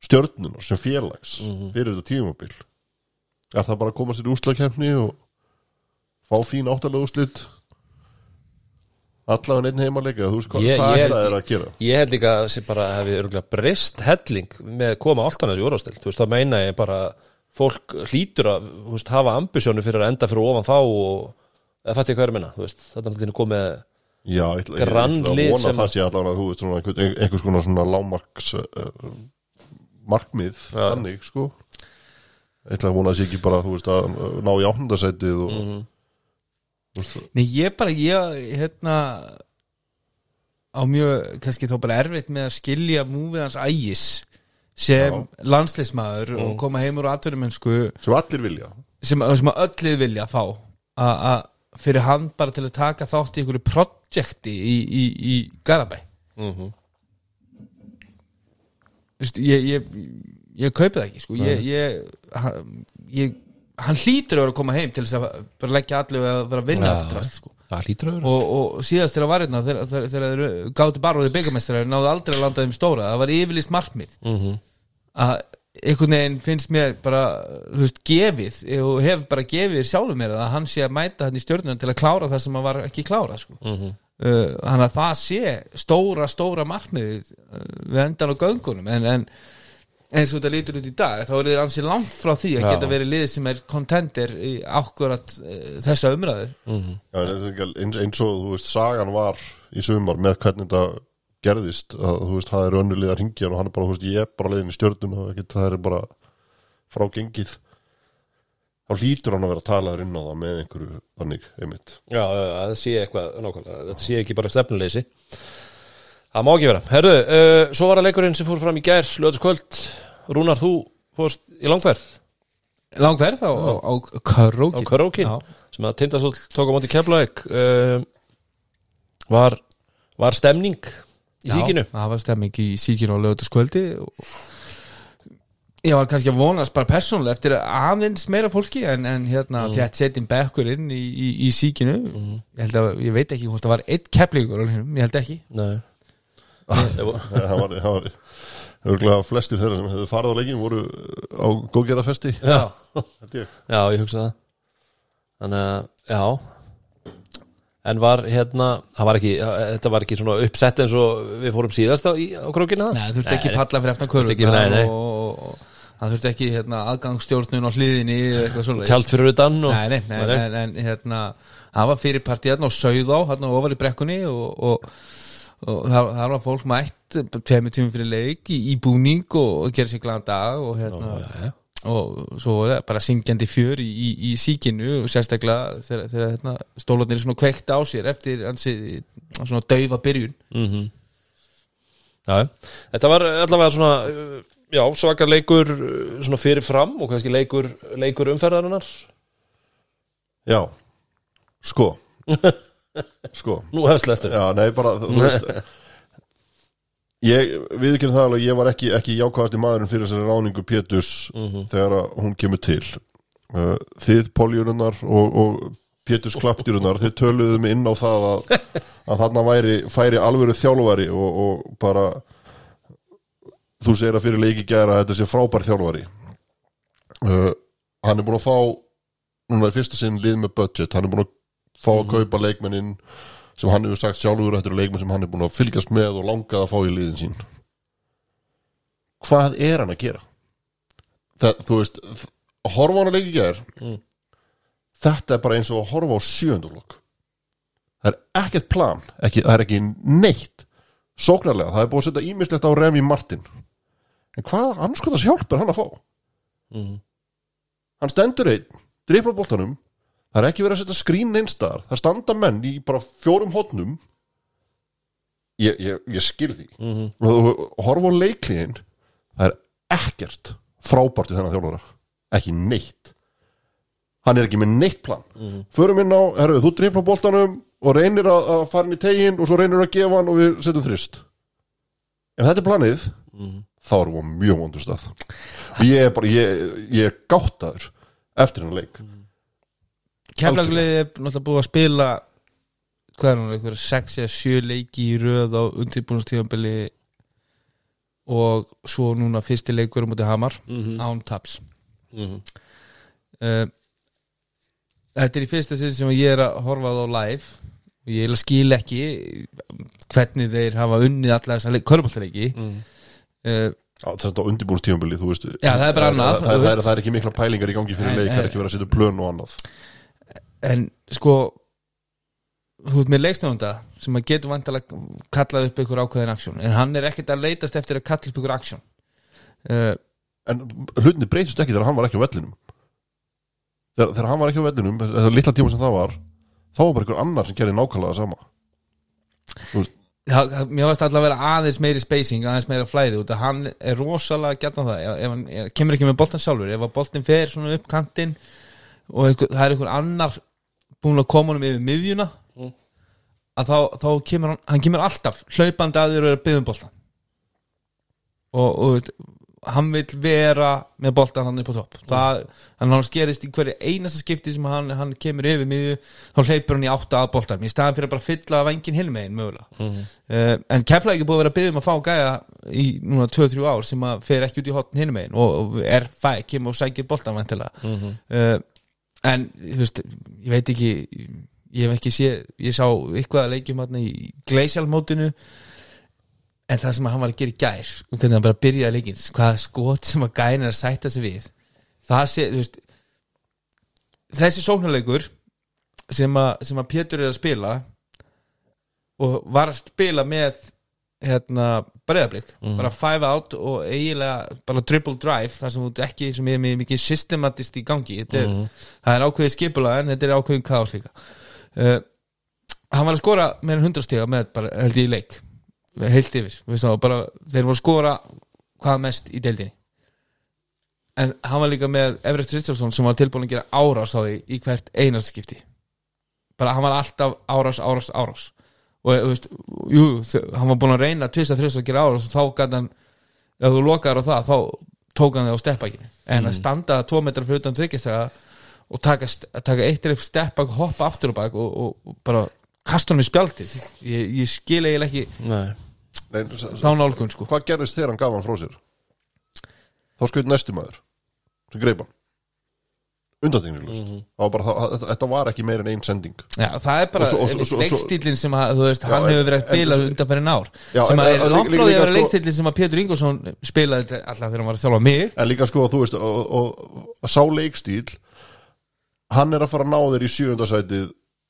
Speaker 3: stjörnunar sem félags fyrir þetta tímabil? Er það bara að koma sér í úslagkefni og fá fín áttalega úslit allavega einn heimalega þú veist hvað, það er að gera?
Speaker 1: Ég held líka að sem bara hefði örgulega breyst helling með koma alltaf í úrástil Þú veist, það meina ég bara fólk hlýtur að þú veist, hafa ambisjónu fyrir að enda fyrir ofan þá og eða fætti ég hvað er að minna þú veist, þetta er alltaf komið
Speaker 3: Já, ég ætla, ég ætla að vona það sé allavega þú veist svona einhver, einhvers konar svona lámarks uh, markmið
Speaker 1: Já.
Speaker 3: þannig sko. Ég ætla að vona að sé ekki bara þú veist að ná í áttundasætið og þú veist,
Speaker 2: Nei, ég bara, ég, hérna á mjög, kannski þá bara erfitt með að skilja múfið hans ægis sem landslismæður og koma heim úr atvinnumennsku
Speaker 3: sem allir vilja.
Speaker 2: sem, sem að öllið vilja fá. A- a- fyrir hann bara til að taka þátt í einhverju projekti í, í, í Garabæ
Speaker 1: mm
Speaker 2: Vist, ég, ég, ég kaupi það ekki sko. ég, ég, hann, hlýtur að vera að koma heim til þess að bara leggja allir að vera að vinna
Speaker 1: Já.
Speaker 2: þetta drast, sko.
Speaker 1: Vera
Speaker 2: og, og síðast til að var hérna þegar, þeir og þeir byggamestrar náðu aldrei að landa þeim stóra það var yfirlist markmið
Speaker 1: Mhm.
Speaker 2: að einhvern veginn finnst mér bara veist, gefið og hef bara gefið sjálfur mér að hann sé að mæta hann í stjórnum til að klára það sem hann var ekki klára sko.
Speaker 1: Mhm.
Speaker 2: uh, hann að það sé stóra, stóra markmið uh, við endan á göngunum en, en eins og þetta lítur út í dag þá er þeir ansi langt frá því að
Speaker 1: Já.
Speaker 2: geta verið liðið sem er contender í akkurat uh, þessa umræðu
Speaker 1: Mhm.
Speaker 3: Já, en þetta er eins, eins og þú veist sagan var í sumar með hvernig þetta gerðist að þú veist það er önnulið að ringja og hann er bara, þú veist, ég er bara leiðin í stjörnum og ekki, það er bara frá gengið þá hlýtur hann að vera að tala þér inn á það með einhverju þannig, einmitt
Speaker 1: Já, já, já, það sé eitthvað nákvæmlega, þetta sé ekki bara stefnuleysi Það má ekki vera. Herðu, uh, svo var það leikurinn sem fór fram í gær lögðskvöld, Rúnar, þú fórst í langferð.
Speaker 2: Langverð á, á, á
Speaker 1: á
Speaker 2: Karókin
Speaker 1: Karókin
Speaker 2: Já.
Speaker 1: sem að Tindastóll tók á móti Keflavík. Uh, var, var stemning í síkinu?
Speaker 2: það var stemming í síkinu á lögutaskvöldi og ég var kannski að vonast bara persónulega eftir aðeins meira fólki en, en hérna
Speaker 1: Mm.
Speaker 2: þétt setjum bekkur inn í, í, í síkinu. Ég held að, ég veit ekki hvort það var eitt kepplingur á hinum, ég held ekki.
Speaker 1: Ég
Speaker 3: Nei, það var, það var örgulega flestir þeirra sem hefðu farið á leikin voru á góðgerðarfesti.
Speaker 1: Já, já, ég hugsa það. Þannig að, já. En var hérna Það var ekki, þetta var ekki svona uppsett eins og við fórum síðast á, í, á krókina?
Speaker 2: Nei, þurfti ekki palla fyrir eftir
Speaker 1: nei, nei.
Speaker 2: og, það þurfti ekki hérna, aðgangsstjórnun á hliðinni eða eitthvað svoleiðis.
Speaker 1: Tjald fyrir utan og,
Speaker 2: Nei, nei, nei, en, en hérna það var fyrir partíðan og sauð á hérna ofar í brekkunni og, og, og það, það var fólk mætt tveimur tímum fyrir leik í, í búning og, og gera sér glæðan dag og hérna
Speaker 1: Já, já, já.
Speaker 2: og svo var það bara syngjandi fjör í, í, í síkinu og sérstaklega þegar, þegar hérna, stólarnir er svona kveikt á sér eftir hansi svona daufa byrjun.
Speaker 1: Mm Já, þetta var allavega svona já, svakar leikur uh, svona fyrir fram og kannski leikur, leikur umferðarinnar.
Speaker 3: Já, sko Sko.
Speaker 1: Nú hefst lestur
Speaker 3: Já, nei, bara, þú veist Ég, viðkynna það alveg, ég var ekki, ekki jákvæðast í maðurinn fyrir þessari ráningu Pétus þegar að hún kemur til. Uh, Þið, Poljununnar og, og Pétus klappdýrunar, þið töluðu mig inn á það að, að þarna væri, færi alvöru þjálfari og, og bara þú segir að fyrir leiki gæra að þetta sé frábær þjálfari. Uh, Hann er búin að fá núna er fyrsta sinn lið með budget hann er búin að fá að kaupa leikmennin sem hann hefur sagt sjálfur þetta eru leikmenn sem hann er búin að fylgjast með og langað að fá í liðin sín. Hvað er hann að gera? Það, þú veist horfa hann að leiki gær. Þetta er bara eins og að horfa á sjöndurlokk það er ekkert plan ekki, það er ekki neitt sóknarlega, það er búið að setja ímislegt á Remi Martin. En hvað anskotas hjálp er hann að fá? Hann stendur einn drifla boltanum það er ekki verið að setja skrín einstar það standa menn í bara fjórum hotnum ég, ég, ég skil því. Og þú horfa á leikliðin það er ekkert frábært í þennan þjálfara. Ekki neitt. Hann er ekki með neitt plan. Förum inn á, herru, þú drifla boltanum og reynir að, að fara inn í tegin og svo reynir að gefa hann og við setjum þrist. Ef þetta er planið þá erum við á mjög vondur stað. Og ég er bara, ég, ég er gáttaður eftir hann leik
Speaker 2: Keflagulegði er náttúrulega búið að spila hvað er hún, eitthvað 6 eða 7 leiki í röð á undirbúinastíðanbili og svo núna fyrsti leikur um út í Hamar án taps.
Speaker 1: Mhm.
Speaker 2: uh, Þetta er í fyrsta sinn sem ég er að horfa á það live. Og ég skil ekki hvernig þeir hafa unnið alla þessa köruboltaleiki
Speaker 1: Mhm.
Speaker 2: uh,
Speaker 3: Já, þetta undirbúnstíðanbili, þú veist.
Speaker 2: Já, það er bara annað,
Speaker 3: það, það, það, er, það er ekki mikla pælingar í gangi fyrir leik það er ekki verið að setja plön og annað
Speaker 2: en sko þú ert með leikstjónunda sem að getur vantalega kallað upp ykkur ákveðin aksjón en hann er ekkert að leitast eftir að kalla upp ykkur aksjón uh,
Speaker 3: En hlutinni breytist ekki þegar hann var ekki á vellinum. Þegar, þegar hann var ekki á vellinum Þegar litla tíma sem það var Þá var bara ykkur annar sem gerði nákvæmlega sama.
Speaker 2: Það, það- mér varst alltaf að vera aðeins meiri spacing aðeins meira flæði út að hann er rosalega gætna það. Ef, hann kemur ekki með boltan sjálfur ef að boltin fer svona upp kantinn og einhver, það er einhver annar búin að koma honum yfir miðjuna að þá, þá kemur hann hann kemur alltaf hlaupandi að þér og er að byggja um boltan og, og hann vil vera með boltan hann upp á topp. Það, hann hann skerist í hverju einasta skipti sem hann, hann kemur yfir miðju þá hleypur hann í átta að boltan í staðan fyrir að bara fylla vangin hilmegin mögulega. Uh, en kefla ekki búið að vera að byggja um að fá gæja í núna 2-3 ár sem að fer ekki út í hotn hinmegin og, og er fæ, kemur og sækir boltan vantilega uh, en þú veist, ég veit ekki ég hef ekki séð, ég sá eitthvað að leikjum hann í gleisjálmótinu en það sem hann var að gera í gær og hvernig hann bara byrjaði leikinn hvaða skot sem að gæna að sætta sig við það sé, þú veist þessi sóknarleikur sem að, sem að Pétur er að spila og var að spila með hérna breyðablík bara five out og eiginlega bara triple drive þar sem þú ekki sem er mikið systematist í gangi. Er, það er ákveðið skipula en þetta er ákveðið kaos líka. Uh, hann var að skora meira en 100 stiga með bara held ég í leik. Heilt yfir, það, bara, þeir voru að skora hvað mest í deildinni. En hann var líka með Everett Richardson sem var tilbúin að gera árás á því í hvert einast skipti. Bara hann var alltaf árás, árás, árás og þú veist, jú, hann var búin að reyna tvist að þrjus að gera og þá gæti hann ef þú lokaður á það, þá, tók hann þig á steppakinu en að standa tvo metrar fyrir utan þryggjastega og taka, taka eitt upp steppak hoppa aftur og bak og, og, og bara kasta hann í spjaldið. Ég, ég skil eiginlega ekki
Speaker 1: Nei,
Speaker 3: Nei,
Speaker 2: þá nálgun sko.
Speaker 3: Hvað gerðist þegar hann gaf hann frá sér? Þá skaut næstu maður sem greip
Speaker 1: Mhm.
Speaker 3: mm bara, það, þetta var ekki meir en ein sending.
Speaker 2: Já, það er bara leikstílinn sem að, þú veist,
Speaker 3: Já,
Speaker 2: hann hefur verið að spila undanferðin ár.
Speaker 3: Já,
Speaker 2: sem
Speaker 3: en-
Speaker 2: að er langt
Speaker 3: líka-
Speaker 2: frá því
Speaker 3: líka
Speaker 2: að vera
Speaker 3: sko-
Speaker 2: leikstílinn sem að Pétur Ingolson spilaði alltaf þegar hann var að þjálfa mig.
Speaker 3: En líka sko þú veist og, og, og sá leikstíl hann er að fara að ná þér í sjöundasætið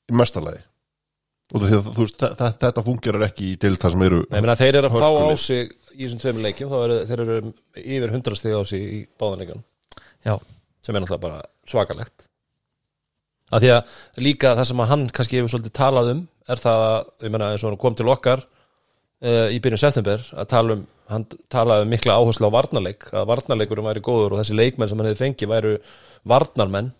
Speaker 3: í að veist þetta, þetta fungerar ekki í til það sem eru
Speaker 1: Nei, meina, þeir eru að fá á sig í þessum tveim leikjum, þá eru þeir eru yfir 100 stig á sig í báðanleikan
Speaker 2: Já,
Speaker 1: sem er náttúrulega bara svakalegt. Að því að líka það sem að hann kannski hefur svolítið talað um er það að, ég meina eins og hann kom til okkar uh, í byrjun september að tala um, hann talaði um mikla áherslu á varnarleik, að varnarleikurum væri góður og þessi leikmenn sem hann hefði fengið væru varnarmenn.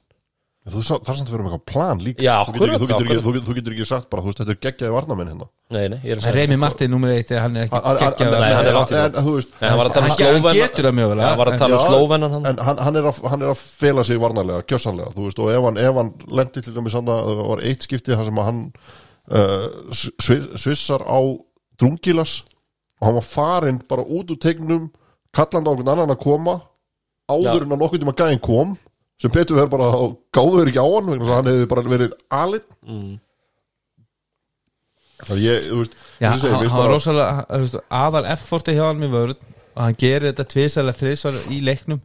Speaker 3: Þú, það er samt að vera með eitthvað plan líka.
Speaker 1: Já,
Speaker 3: þú, getur ekki, þú, getur ekki, þú getur ekki sagt bara þú veist þetta er geggjaði varnamenn hérna
Speaker 1: Nei, nei, ég er að segja
Speaker 2: Remi Martin nummer eitt hann er ekki
Speaker 3: Hann- hann-
Speaker 2: geggjaður
Speaker 1: Nei, hann er langt í
Speaker 3: en, en, þú veist,
Speaker 1: Nei, hann var að tala um
Speaker 2: getur það mjög vel,
Speaker 1: Hann var að tala um
Speaker 3: Já,
Speaker 1: slóvenan hann
Speaker 3: en hann, hann, er að, hann er að fela sig varnarlega, kjössanlega þú veist, og ef hann, ef hann lendi til dæmis það var eitt skipti þar sem að hann uh, svi- svissar á drungilas og hann var farinn bara út úr tegnum kallandi á okkur annan að koma áður en að nokkuð tíma gæðin kom sem Petur verður bara gáður ekki á hann hann hefði bara verið alinn það ég, þú veist
Speaker 2: Já,
Speaker 3: eins og ég segi,
Speaker 2: hann, hann var rosalega hann- þú veist, aðal efforti hjá hann með vörð og hann gerir þetta tvisarlega þrisvar í leiknum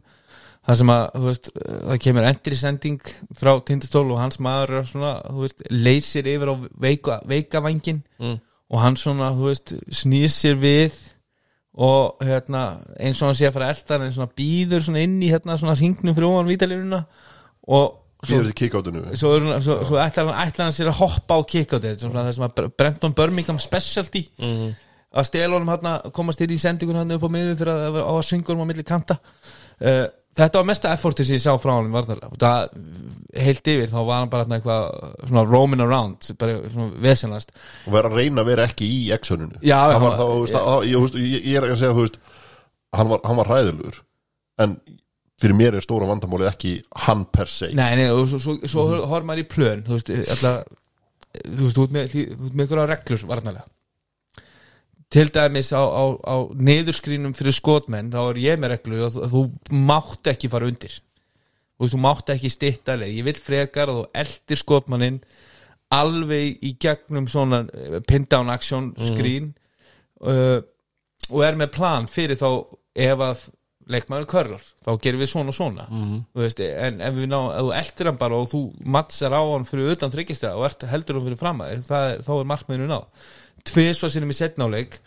Speaker 2: það sem að þú veist, það kemur endri sending frá tindastól og hans maður er svona, þú veist, leysir yfir á veika, veikavangin
Speaker 1: Mm.
Speaker 2: og hann svona, þú veist, snýr sér við og hérna, eins og hann sé að fara að elda hann eins og býður svona inn í hérna svona hringnum fyrir ofan vítalínuna og svo,
Speaker 3: til
Speaker 2: svo, svo, svo ætlar hann, ætlar hann sér að hoppa á kickouti svona það sem að Brenton Birmingham specialty.
Speaker 1: Mm.
Speaker 2: að stela honum hann komast inn í sendingun hann upp á miður þegar það var á að honum á milli kanta. Uh, þetta var mesta efforti sem ég sá frá hann það heilt yfir þá var hann bara þarna eitthvað svona roaming around bara svona vesenlast.
Speaker 3: Og vera að reyna að vera ekki í það, ég, þú veist, ég, ég er ekki að segja þú veist, hann, var, hann var ræðilegur en fyrir mér er stóra vandamálið ekki hann per se.
Speaker 2: Nei, nei, og svo, svo, svo mm horf maður í plön þú veist, alltaf þú veist, þú ert með, ykkur á reglur varðarlega til dæmis á, á, á niðurskrínum fyrir skotmenn þá er ég með reglu að þú, mátt ekki fara undir. Þú, veist, þú mátt ekki stitta leið. Ég vil frekar að þú eldir skotmannin alveg í gegnum svona eh, pin down action skrín uh, og er með plan fyrir þá ef að leikmaður körlar, þá gerum við svona og svona
Speaker 1: Mhm.
Speaker 2: Þú veist, en ef, við ná, ef þú eldir hann bara og þú mattsar á hann fyrir utan þryggjastega og ert, heldur hann fyrir fram að þér, þá er markmiðinu náð tvisvar sinni með setnáleik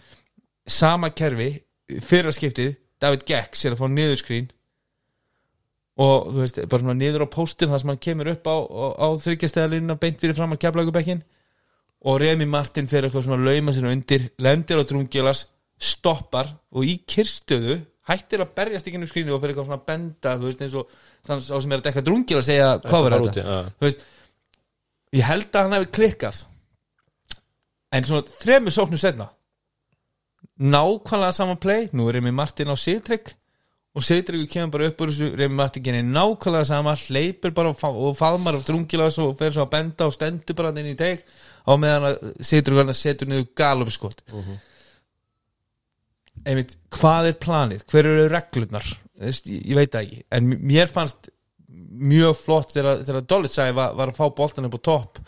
Speaker 2: sama kerfi fyrra skiptið, David Gekks er að fá niðurskrín og þú veist, bara svona niður á póstin þar sem hann kemur upp á, á, á þryggjastega beint fyrir fram að keflagubekkin og Remi Martin fyrir eitthvað svona lauma sinna undir, lendir á drungjölas stoppar og í kyrstöðu hættir að inn í skrínu og fyrir eitthvað svona benda, þú veist, eins og þannig á sem er að dekka drungjöla að segja hvað var þetta
Speaker 1: ja.
Speaker 2: þú veist, ég held að hann hefði klikkað en svona þremur sóknum setna nákvæmlega saman play nú er Remi Martin á Sigtrygg og Sigtryggur kemur bara upp úr þessu Remi Martin genið nákvæmlega sama hleypur bara og fa- og faðmar og drungilas og fer svo að benda og stendur bara inn í teg á meðan að Sigtryggur hann setur niður galupskot uh -huh. Einmitt, hvað er planið? Hver eru reglurnar? Veist, ég, ég veit ekki, en mér fannst mjög flott þegar, Dolitsæði var, var að fá boltan upp á topp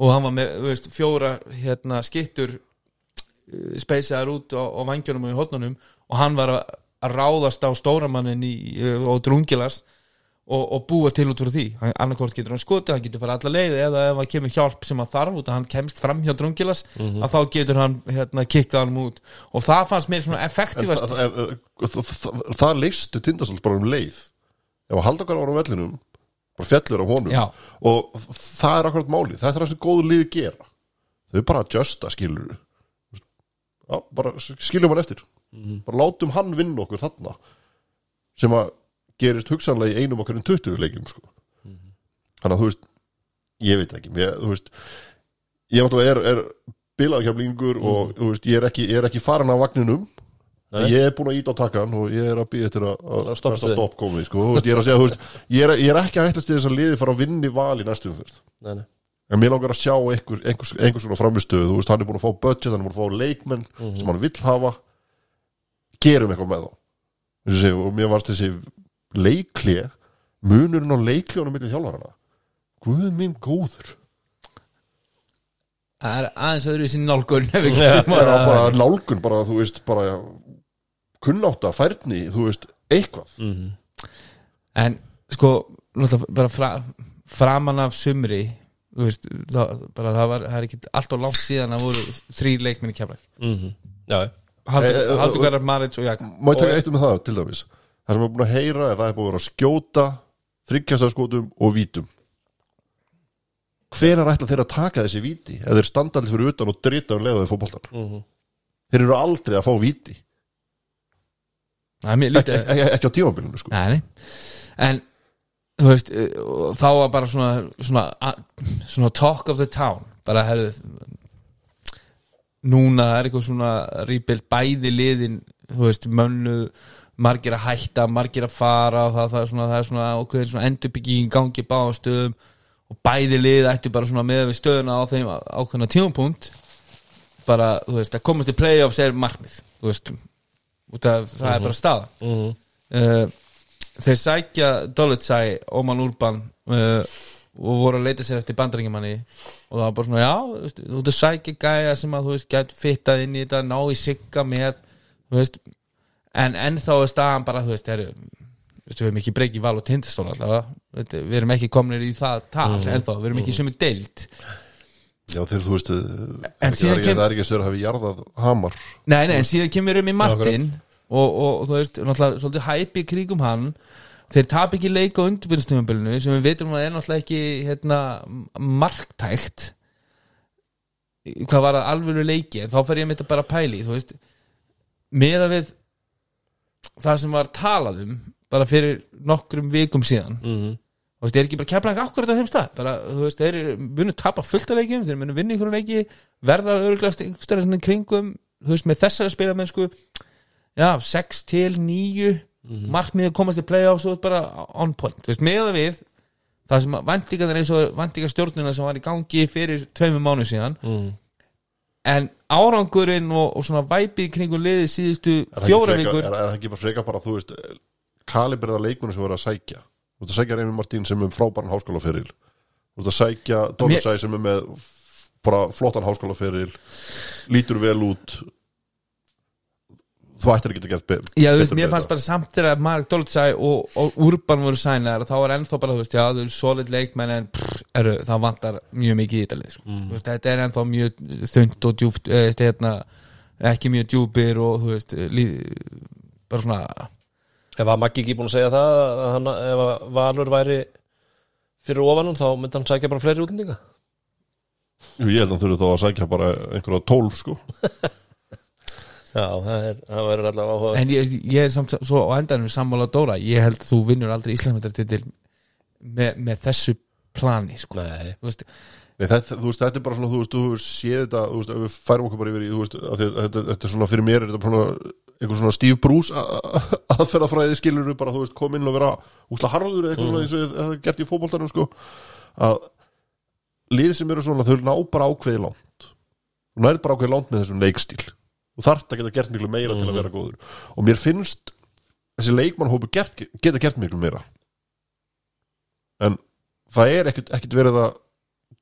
Speaker 2: og hann var með veist, fjóra hérna, skittur uh, speysaðar út á, á vangjunum og í hotnunum og hann var að, ráðast á stóramannin uh, og drungilas og, og búa til út fyrir því. Hann, annarkort getur hann skotið, hann getur fara alla leið eða ef hann kemur hjálp sem hann þarf út að hann kemst fram hjá drungilas að þá getur hann hérna, kikkað hann út. Og það fannst mér svona
Speaker 3: en
Speaker 2: effektivast
Speaker 3: það, það, það, það, leistu tindastóls bara um leið. Ef að halda okkar ára á vellinum bara fjallur af honum.
Speaker 2: Já.
Speaker 3: og það er akkurat máli það er það sem góðu liði gera. Þau bara adjusta skilur Já, bara skiljum hann eftir. Bara látum hann vinna okkur þarna. Sem að gerist hugsanlega í einum okkar en 20 leikjum sko. þannig að þú veist ég veit ekki. Ég, þú veist, ég náttúrulega er, er bilaðkjaflingur og þú veist, ég er ekki, ég er ekki farin af vagninum.
Speaker 1: Nei.
Speaker 3: ég er búin að íta á takkan og ég er að býða eftir að, stopp komi sko. Þú veist, ég er að segja, veist, ég er, ég er ekki að hættast til þess að liði fara að vinni val í næstu umfyrð
Speaker 1: nei, nei.
Speaker 3: en mér langar að sjá einhver, einhver, einhver svona framistöðu þú veist, hann er búin að fá budget, hann er búin að fá leikmenn sem hann vill hafa. Gerum eitthvað með þá. Og mér varst þessi leikli munurinn á leikljónum milli þjálfarana Guð minn góður
Speaker 2: Það er aðeins öðru í sinni nálgun ef við
Speaker 1: Já,
Speaker 2: getum
Speaker 3: bara, nálgun, bara þú veist bara kunnáta, færni, þú veist eitthvað
Speaker 1: Mhm.
Speaker 2: En sko, bara fra, framan af sumri þú veist, það, bara það var það er ekki allt og langt síðan að voru þrý leikminni kemla
Speaker 1: Mhm. Já, já.
Speaker 2: Haldur
Speaker 3: Eh, eh,
Speaker 2: Haldur Garðar Maric og Jak
Speaker 3: Má ég taka eitt um það til dæmis Það sem er búin að heyra er það er búin að vera að skjóta þryggjastarskotum og vítum. Hvenær ætla þeir að taka þessi víti ef þeir standa allir fyrir utan og drita um leiðaði fótboltan
Speaker 1: Mhm.
Speaker 3: Þeir eru aldrei að fá víti.
Speaker 2: Það er mjög
Speaker 3: ekki,
Speaker 2: lítið
Speaker 3: ekki, á tímabilinu sko.
Speaker 2: Nei, nei. En þú veist, eh, þá var bara svona svona, svona talk of the town. Bara herðu núna er eitthvað svona rebuild bæði liðin þú veist, mönnu margir að hætta, margir að fara og það, það, er svona, það er svona okkur svona endurbygging gangi báðum stöðum og bæði lið ættu bara svona með við stöðuna á þeim ákveðna tímapunkt. Bara, þú veist, að komast í playoffs er markmið, þú veist af, það er bara staða
Speaker 1: Mhm.
Speaker 2: uh, þeir sækja Dolitsæ, Óman Úrban uh, og voru að leita sér eftir bandaringimanni og það var bara svona já, þú veist, þú sækja gæja sem að þú veist gæt fittað inn í þetta, ná í sigga með þú veist en ennþá er staðan bara, þú veist, veist við erum ekki breykið val og tindastól allavega. Við erum ekki kominir í það tal ennþá, við erum ekki sem er deild.
Speaker 3: Já þeir þú veist
Speaker 2: En
Speaker 3: Það er ekki,
Speaker 2: kem-
Speaker 3: það er ekki að hafi jarðað hamar.
Speaker 2: Nei, nei, en síðan kemur um í Martin og, og, og þú veist, náttúrulega svolítið hæpi í kringum hann. Þeir tap ekki leik á undirbyrjumstjóðanbylunu sem við veitum að er náttúrulega ekki hérna, marktækt. Hvað var það alvöru leiki en þá fer ég að bara pæli þú veist, meða við það sem var talað um bara fyrir nokkrum vikum síðan
Speaker 1: Mhm.
Speaker 2: þú veist, er ekki bara ekki akkurat á þeim stað bara, þú veist, þeir eru munu tapa fullt af leikjum þeir munu vinna ykkur leiki verða ykkur hérna kringum þú veist, með þessari spilamennsku já, 6 til 9 markmiðið komast í playoffs og bara on point, þú veist, meða við það sem vendingar eins og vendingarstjórnuna sem var í gangi fyrir tveimur mánu síðan
Speaker 1: Mhm.
Speaker 2: en árangurinn og, og svona væpið kringum liðið síðustu fjóra vikur.
Speaker 3: Er það ekki bara freka bara, þú veist kalibrið af leikmunum sem voru að sækja? Þú veist að sækja Reymi Martín sem er um frábæran háskólaferil. Þú veist að sækja Dolusæ sem er með bara flottan háskólaferil lítur vel út þú ættir að geta be-
Speaker 2: Já, þú veist,
Speaker 3: betur.
Speaker 2: mér fannst bara samt þegar Mark Dolitsæ og, og Urban voru sænar þá var ennþá bara, þú veist, já, þau eru solid leikmenn en prr, eru, það vantar mjög mikið í þetta lið, sko. Þú veist, þetta er ennþá mjög þund og djúft, eh, þetta, hérna, ekki mjög djúpir og, þú veist, lí, bara svona
Speaker 1: Ef að Maggi ekki búin að segja það að hann, ef að Valur væri fyrir ofanum þá myndi hann sækja bara fleiri útlendinga.
Speaker 3: Jú, ég held að hann þurfi þá að sækja bara einhverja tólf sko
Speaker 1: Já, það, er, það verður allavega áhuga
Speaker 2: en ég, ég er samt svo á endanum sammála Dóra, ég held að þú vinnur aldrei Íslandsmyndartitil með, með þessu plani, sko.
Speaker 1: Nei,
Speaker 2: þú veist,
Speaker 3: Nei, þetta, þú veist, þetta er bara svona, þú veist, þú hefur séð þetta, þú veist, við færum okkur bara yfir í, þú veist, að þetta, þetta, þetta er svona, fyrir mér er þetta bara svona, einhver svona Steve Bruce aðferðafræði skilur við bara, þú veist, kom inn og vera úsla harður eða eitthvað svona eins og það er gert í fótboltanum, sko, að lið sem eru svona, þau ná bara ákveði langt, þú nærð bara ákveði langt með þessum leikstíl, þú þarft að geta gert miklu meira til að vera góður. Og mér finnst þessi leikmannhópu gert, geta gert miklu meira. En það er ekkert, ekkert verið að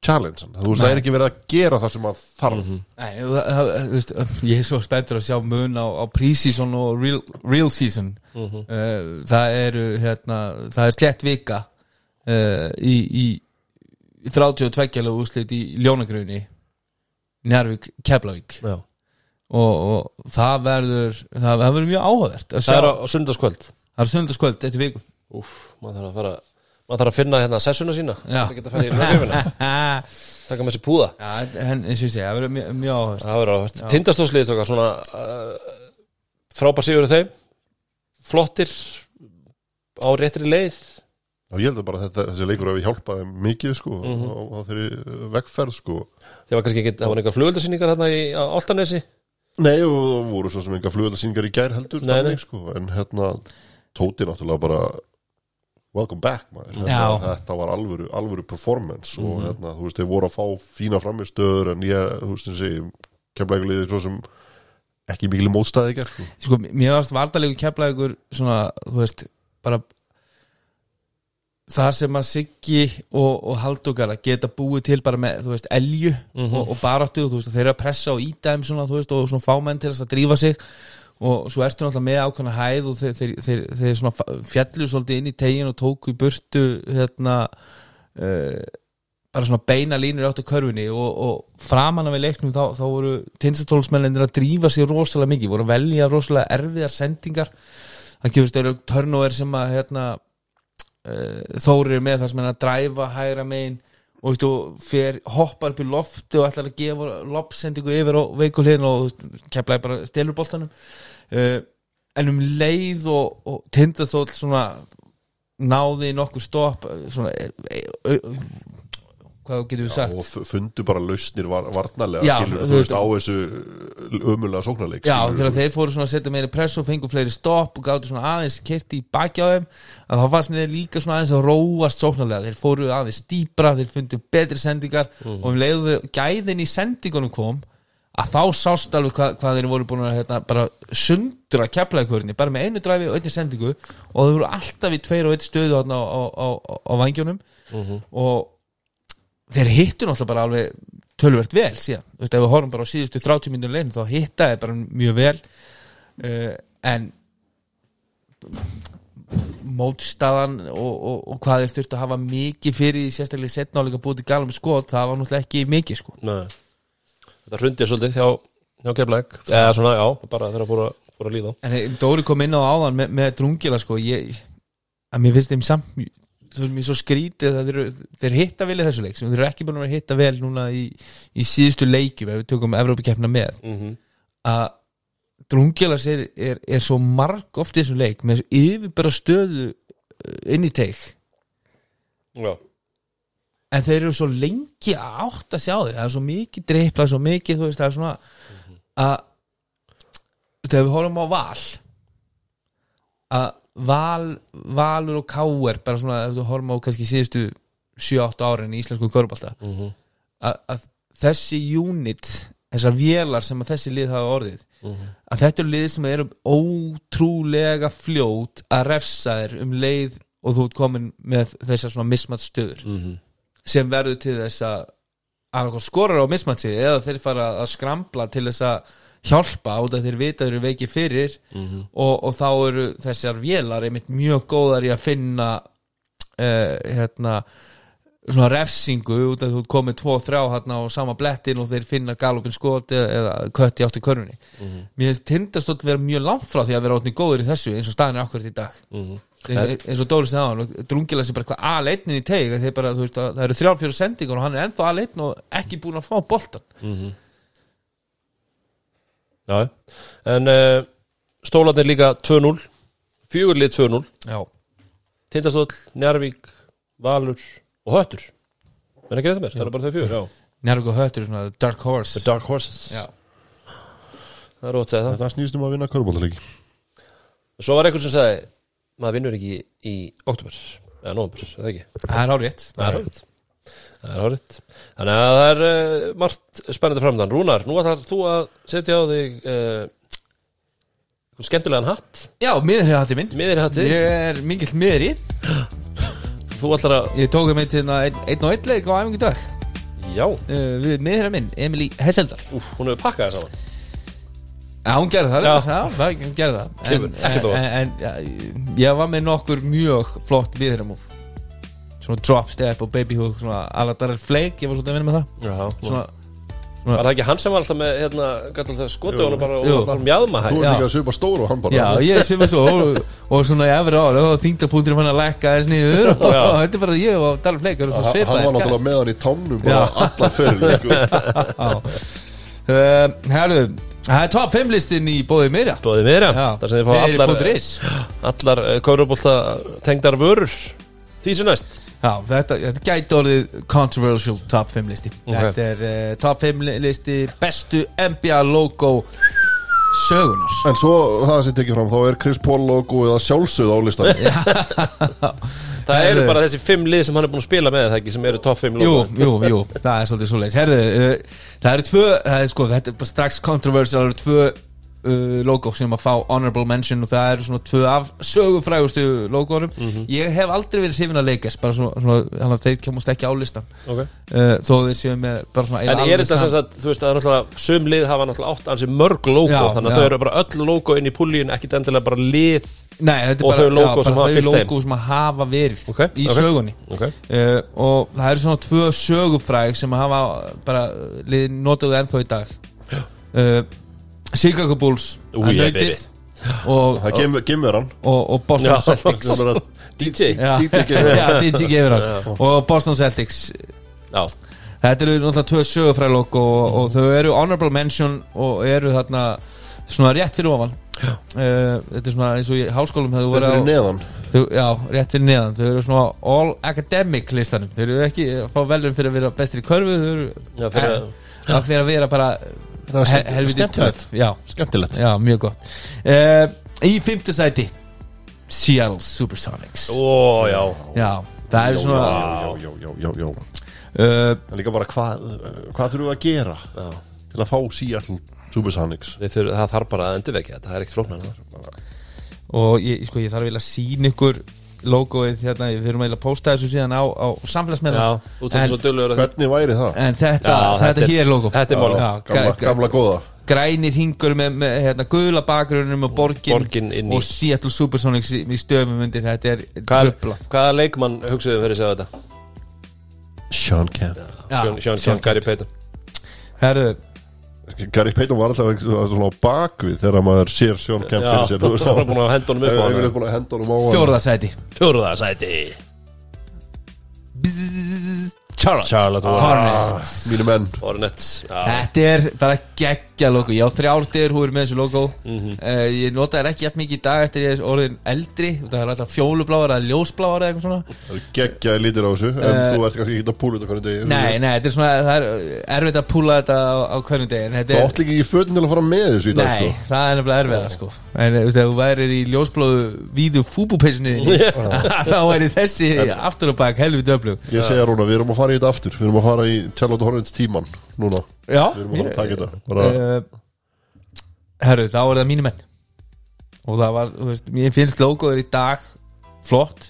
Speaker 3: challenge hann, það er ekki verið að gera það sem að þarf.
Speaker 2: Nei, það, það, þú veist, ég er svo spenntur að sjá mun á, á pre-season og real, real season. Uh, það eru hérna, það er slett vika uh, í, í, í 32 kjælu úrslit í Ljónagrunni Njárvík, Keflavík.
Speaker 1: Já
Speaker 2: og, og það verður það, það verður mjög áhugavert að sjá
Speaker 1: Það er á, á sundarskvöld
Speaker 2: það er sundarskvöld eftir viku.
Speaker 1: Úf, maður þarf að fara maður þarf að finna hérna sessuna sína.
Speaker 2: Já.
Speaker 1: Það geta að fara í lögjöfina Taka með sér púða.
Speaker 2: Já, en eins og ég segja, það verður mjög, mjög áhugavert.
Speaker 1: Það verður áhvert Tindastóðsliðist okkar svona uh, frábær sigur þeim. Flottir á réttri leið.
Speaker 3: Og ég held að bara þetta, þessi leikur hefur hjálpað þeim mikið sko,
Speaker 1: Mhm.
Speaker 3: á, á þeirri vegferð sko.
Speaker 1: Það var kannski ekki, það var einhver flugöldasýningar hérna í á Altanesi
Speaker 3: Nei, og það voru svo sem enga flugöldarsýningar í gær heldur
Speaker 1: Nei,
Speaker 3: þannig,
Speaker 1: nei.
Speaker 3: sko, en hérna Tóti náttúrulega bara welcome back maður
Speaker 2: Já.
Speaker 3: þetta, var alvöru, alvöru performance og
Speaker 1: Mhm.
Speaker 3: hérna, þú veist, þeir voru að fá fína framistöður en ég, þú veist, þessi kemlega liðið svo sem ekki mikil mótstæði ekki sko.
Speaker 2: sko, mér varst vardalegu keflaðugur svona, þú veist, bara það sem að Siggi og, og Haldókara geta búið til bara með, þú veist, elju
Speaker 1: Mhm.
Speaker 2: og, og baráttu, þú veist, þeir eru að pressa og íta þeim svona, þú veist, og svona fámenn til þess að drífa sig og svo ertu náttúrulega með ákvæmna hæð og þeir, þeir, þeir, þeir svona fjallu svolítið inn í tegin og tóku í burtu hérna uh, bara svona beina línur átt á körfunni og, og framan af við leiknum þá, þá voru tinsatólsmennir að drífa sér rosalega mikið, voru að velja rosalega erfiðar sendingar það gefur stöður törnóver sem að hérna, uh, Þóri er með það sem er að dræfa hægra megin og, veist, og fer, hoppar upp í lofti og ætlar að gefa lopsendingu yfir á veikulegin og keflaði bara stelur boltanum. Uh, en um leið og, og tindastóll svona náði nokkur stopp eh, svona hvað getur við sagt?
Speaker 3: og fundu bara lausnir var, varnarlega
Speaker 2: Já,
Speaker 3: skilur,
Speaker 2: þú
Speaker 3: veist, á þessu ömulega sóknarleik
Speaker 2: Já,
Speaker 3: skilurðu.
Speaker 2: þegar þeir fóru svona að setja meiri press og fengu fleiri stopp og gáttu svona aðeins kerti í baki á þeim að þá fannst mér líka svona aðeins að róast sóknarlega, þeir fóru aðeins dýpra þeir fundu betri sendingar og um leiðu gæðin í sendingunum kom að þá sást alveg hvað, hvað þeir voru búin að hérna, bara sundra keflaðikörni, bara með einu dræfi og einni sendingu og þeir voru alltaf í tveir og eitt stöðu á, á, á, á vangjónum og þeir hittu náttúrulega bara alveg tölvert vel síðan, þú veist, ef við horfum bara á síðustu 30 minnur leginn, þá hittaði bara mjög vel. Uh, en mótstaðan og, og, og hvað þeir þurftu að hafa mikið fyrir því sérstaklega setna áleika búið til galum skot, það var náttúrulega ekki mikið sko.
Speaker 1: Nei. Þetta hrundið svolítið hjá, hjá keflæk eða svona, já, bara þegar að fóra, fóra að líða.
Speaker 2: En þeir- Dóri kom inn á áðan með, með drungila sko, ég, að mér finnst þeim samt þú veist mér svo skrítið þeir, þeir hitta vel í þessu leik sem þeir eru ekki búin að vera hitta vel núna í, í síðustu leikjum ef við tökum Evrópikeppna með.
Speaker 1: Mm -hmm.
Speaker 2: að Drungilas er, er, er svo marg oft í þessum leik með yfirbara stöðu uh, inn í teik.
Speaker 1: Já,
Speaker 2: en þeir eru svo lengi átt að sjá því það er svo mikið dreipla, svo mikið þú veist, það er svona að þegar við horfum á val að val valur og káer bara svona, ef við horfum á kannski síðustu 7-8 árin í íslensku körbálta
Speaker 1: Mhm.
Speaker 2: að, að þessi unit þessar vélar sem að þessi lið hafa orðið að þetta eru lið sem eru ótrúlega fljót að refsa þér um leið og þú ert komin með þessar svona mismat stöður
Speaker 1: Mhm.
Speaker 2: sem verður til þess að skorar á mismatsi eða þeir fara að skrambla til þess að hjálpa út að þeir vita þeir eru veikir fyrir og, og þá eru þessar vélar einmitt mjög góðar í að finna uh, hérna svona refsingu út að þú komið 2-3 hérna á sama blettin og þeir finna galopin skot eða, eða kött í áttu körfunni. Mér finnst tindastótt vera mjög langt frá því að vera átni góður í þessu eins og staðin er akkurat í dag.
Speaker 1: Mhm.
Speaker 2: eins, eins og Dóri á hann drungilega sem bara hvað aðleitnin í teig þeir bara, þú veist, að, það eru þrjár fjóru sendingar og hann er ennþá aðleitn og ekki búin að fá boltan
Speaker 1: já En uh, stólarnir líka 2-0 Fjögurlið 2-0
Speaker 2: já,
Speaker 1: Tindastóll, Njarvík, Valur og Höttur. Men ekki þetta mér, það er bara þau fjögur. Já,
Speaker 2: Njárvík og Höttur er svona Dark Horse.
Speaker 1: The Dark Horses.
Speaker 2: Já,
Speaker 1: Það er rót að segja það.
Speaker 3: Það snýst um að vinna körbóltalegi
Speaker 1: Svo var eitthvað sem sagði Maður vinnur ekki í oktober Eða nóvember, er það ekki?
Speaker 2: Það er árétt
Speaker 1: Það er hárið Það er hárið Þannig að það er uh, margt spennandi framdann Rúnar, nú ætlar þú að setja á þig uh, skemmtilegan hatt.
Speaker 2: Já, miður hefði minn
Speaker 1: Miðir hatti
Speaker 2: ég er mikill miður í
Speaker 1: Þú ætlar að
Speaker 2: ég tók með til hérna einn, og einn leik á æfingu dag.
Speaker 1: Já,
Speaker 2: uh, við miður minn, Emilí Hesseldal.
Speaker 1: Úf, hún hefur pakkað það saman
Speaker 2: Já, hún gerði það,
Speaker 1: Já.
Speaker 2: já. hún gerði það.
Speaker 1: Kemur
Speaker 2: En,
Speaker 1: ekkert á
Speaker 2: en, en já, ég var með nokkur mjög flott viðræmúf Svona drop step og baby hook Svona Aladar Flake, ég var svolítið að vinna með það.
Speaker 1: Já,
Speaker 2: Svona,
Speaker 1: Var það ekki hann sem var alltaf með hérna, gæti alltaf
Speaker 3: Jú.
Speaker 1: honum bara og bara mjadma
Speaker 3: þú
Speaker 1: hæg
Speaker 3: ert
Speaker 2: Já.
Speaker 3: ekki að svipa stóru og hann bara
Speaker 2: já, ég svima svo og, og svona í efri ára og þingdapunktur fann að lekka þess niður. Og
Speaker 1: Já.
Speaker 2: þetta er bara ég og erum
Speaker 3: hann
Speaker 2: svo
Speaker 3: hann var náttúrulega með hann í tánum bara allar fyrir sko.
Speaker 2: Uh, Herðu, það er top 5 listin í bóðið mér
Speaker 1: Bóðið já. Það sem þið fá allar,
Speaker 2: Meiri.is.
Speaker 1: allar Kaurubólta tengdar vörur. Því sem næst
Speaker 2: Já, þetta, þetta gæti orðið controversial top 5 listi.
Speaker 1: Ok.
Speaker 2: Þetta er uh, top 5 li- listi bestu NBA logo sögunar
Speaker 3: En svo það sem tekið fram, þá er Chris Paul logo eða sjálfsögð á listan
Speaker 1: Það eru bara þessi fimm lið sem hann er búin að spila með það ekki sem eru fimm
Speaker 2: Jú,
Speaker 1: logo
Speaker 2: jú, jú, það er svolítið svoleiðis. Herðu, uh, það eru tvö það er, sko, Þetta er bara strax controversial Það eru tvö uh, logo sem að fá honorable mention og það eru svona tvö af sögufrægustu logorum Ég hef aldrei verið sifin að leikast bara svona, svona þannig að þeir kemast ekki á listan
Speaker 1: okay.
Speaker 2: uh, þó þeir séu með bara svona
Speaker 1: En
Speaker 2: eiginlega
Speaker 1: er þetta sem sagt, þú veist, það er náttúrulega Sum lið hafa náttúrulega átt ansi mörg logo
Speaker 2: Já,
Speaker 1: Þannig að
Speaker 2: já.
Speaker 1: þau eru bara öll logo inn í púlíun Ekkit endilega bara lið
Speaker 2: Nei, þetta er
Speaker 1: Og
Speaker 2: bara,
Speaker 1: þau logo
Speaker 2: já,
Speaker 1: sem hafa
Speaker 2: logo sem að hafa verið
Speaker 1: Ok,
Speaker 2: í
Speaker 1: ok.
Speaker 2: sögunni
Speaker 1: okay.
Speaker 2: uh, og það eru svona tvö sögufræg sem hafa bara notaðu ennþá í dag uh, Chicago Bulls
Speaker 1: Ú,
Speaker 2: að
Speaker 1: ég
Speaker 2: nautið og,
Speaker 3: Það gemur, gemur hann.
Speaker 2: og, og Boston
Speaker 1: Já.
Speaker 2: Celtics.
Speaker 3: Bara
Speaker 1: DJ
Speaker 2: Já,
Speaker 3: DJ gefur hann.
Speaker 2: Já, DJ gefur hann. Og Boston Celtics.
Speaker 1: Já,
Speaker 2: Þetta eru náttúrulega tvö sögufræg logo og, og þau eru honorable mention og eru þarna svona rétt fyrir ofan. Uh, Þetta er svona eins og í háskólum hefur
Speaker 3: Þetta
Speaker 2: verið
Speaker 3: er
Speaker 2: á
Speaker 3: neðan.
Speaker 2: Þau, já, rétt fyrir neðan. Þau eru svona all academic listanum. Þau eru ekki að fá velum fyrir að vera bestir í körfu Þau eru
Speaker 1: já fyrir
Speaker 2: Eh, það fyrir að vera bara helviti Já,
Speaker 1: Skemmtilegt.
Speaker 2: Já, mjög gott. Uh, Í fymta sæti Seattle Supersonics.
Speaker 1: Ó, já.
Speaker 2: Já, það er svona
Speaker 3: Já, já, já, já, já
Speaker 2: uh,
Speaker 3: líka bara hvað Hvað þurfum við að gera
Speaker 1: Já.
Speaker 3: Til að fá Seattle Supersonics?
Speaker 1: Það þarf bara að endurvekja þetta, það er ekkert flóknar
Speaker 2: Og ég, sko, ég þarf vel að sína ykkur logoið hérna, við eiginlega að posta þessu síðan á, á samfélagsmiðla
Speaker 3: Hvernig væri það?
Speaker 2: En þetta,
Speaker 1: Já,
Speaker 2: þetta,
Speaker 1: þetta er-
Speaker 2: hér er logo.
Speaker 1: þetta er málið.
Speaker 2: Já,
Speaker 3: Gamla,
Speaker 2: ga- ga-
Speaker 3: gamla góða.
Speaker 2: grænir hingur með, með hérna, guðla bakgrunum og borgin,
Speaker 1: Borgin
Speaker 2: og Seattle Supersonics í, í stöfum undir. Þetta er
Speaker 1: Hvað,
Speaker 2: trublað
Speaker 1: hvaða leikmann hugsaðu fyrir að segja þetta?
Speaker 3: Sean Kemp.
Speaker 1: Sean, Sean,
Speaker 2: Sean
Speaker 1: Sean Gary Payton
Speaker 3: var alltaf svona á bakvið þegar maður sér Sean Kemp fyrir sér þú veist,
Speaker 1: það var búin að henda honum upp á
Speaker 3: Ég vil
Speaker 1: hann
Speaker 3: búin að henda honum á hann.
Speaker 2: Fjórða sæti.
Speaker 1: Fjórða sæti.
Speaker 2: Charlotte,
Speaker 1: Charlotte
Speaker 2: Hornets.
Speaker 3: Mínu menn.
Speaker 1: Hornets.
Speaker 2: Þetta er bara geggja logo. Ég á þrjártir húr með þessu logo.
Speaker 1: Mhm.
Speaker 2: uh, Ég nota þær ekki jafn mikið í dag eftir ég er orðin eldri. Það er alltaf fjólubláar eða ljósbláar eða eitthvað svona.
Speaker 3: Það er geggjaði lítir á þessu En
Speaker 2: Eh,
Speaker 3: þú ert kannski ekki að púla þetta hvernig degi.
Speaker 2: Nei, nei, þetta er svona Það er erfitt að púla þetta á, á hverjum degi
Speaker 3: Það
Speaker 2: er-
Speaker 3: átt líka ekki fötin til að fara með þessu í dag
Speaker 2: Nei,
Speaker 3: sko.
Speaker 2: það er nefnilega erfiða sko. En þú veist, ef þú værir í ljósblóðu víðu fúbúpeysunni þá væri þessi aftur og bak helvið döflug
Speaker 3: Ég segja Rúna, við erum að fara í þetta aftur. Við erum að fara í Charlotte Hornets tíman Núna,
Speaker 2: Já,
Speaker 3: við erum að fara að taka þetta bara,
Speaker 2: uh, Herru, þá er það mínu menn. Og það var, þú veist, mér finnst logoður í dag flott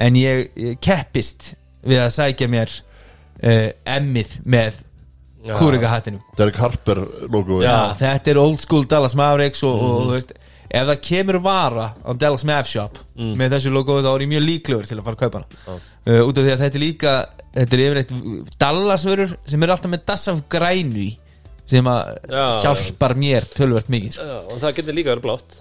Speaker 2: en ég, ég keppist við að sækja mér uh, emmið með kúrikahattinu.
Speaker 3: Derek Harper logo
Speaker 1: Já.
Speaker 2: þetta er old school Dallas Mavericks og, og þú veist, ef það kemur vara á Dallas Mav Shop með þessu logo þá er ég mjög líklegur til að fara að kaupa hana. Uh, út af því að þetta er líka þetta er yfirleitt Dallas vörur sem eru alltaf með das af grænu í sem að
Speaker 1: Já,
Speaker 2: hjálpar mér tölvert mikið sko.
Speaker 1: Og það getur líka verið blátt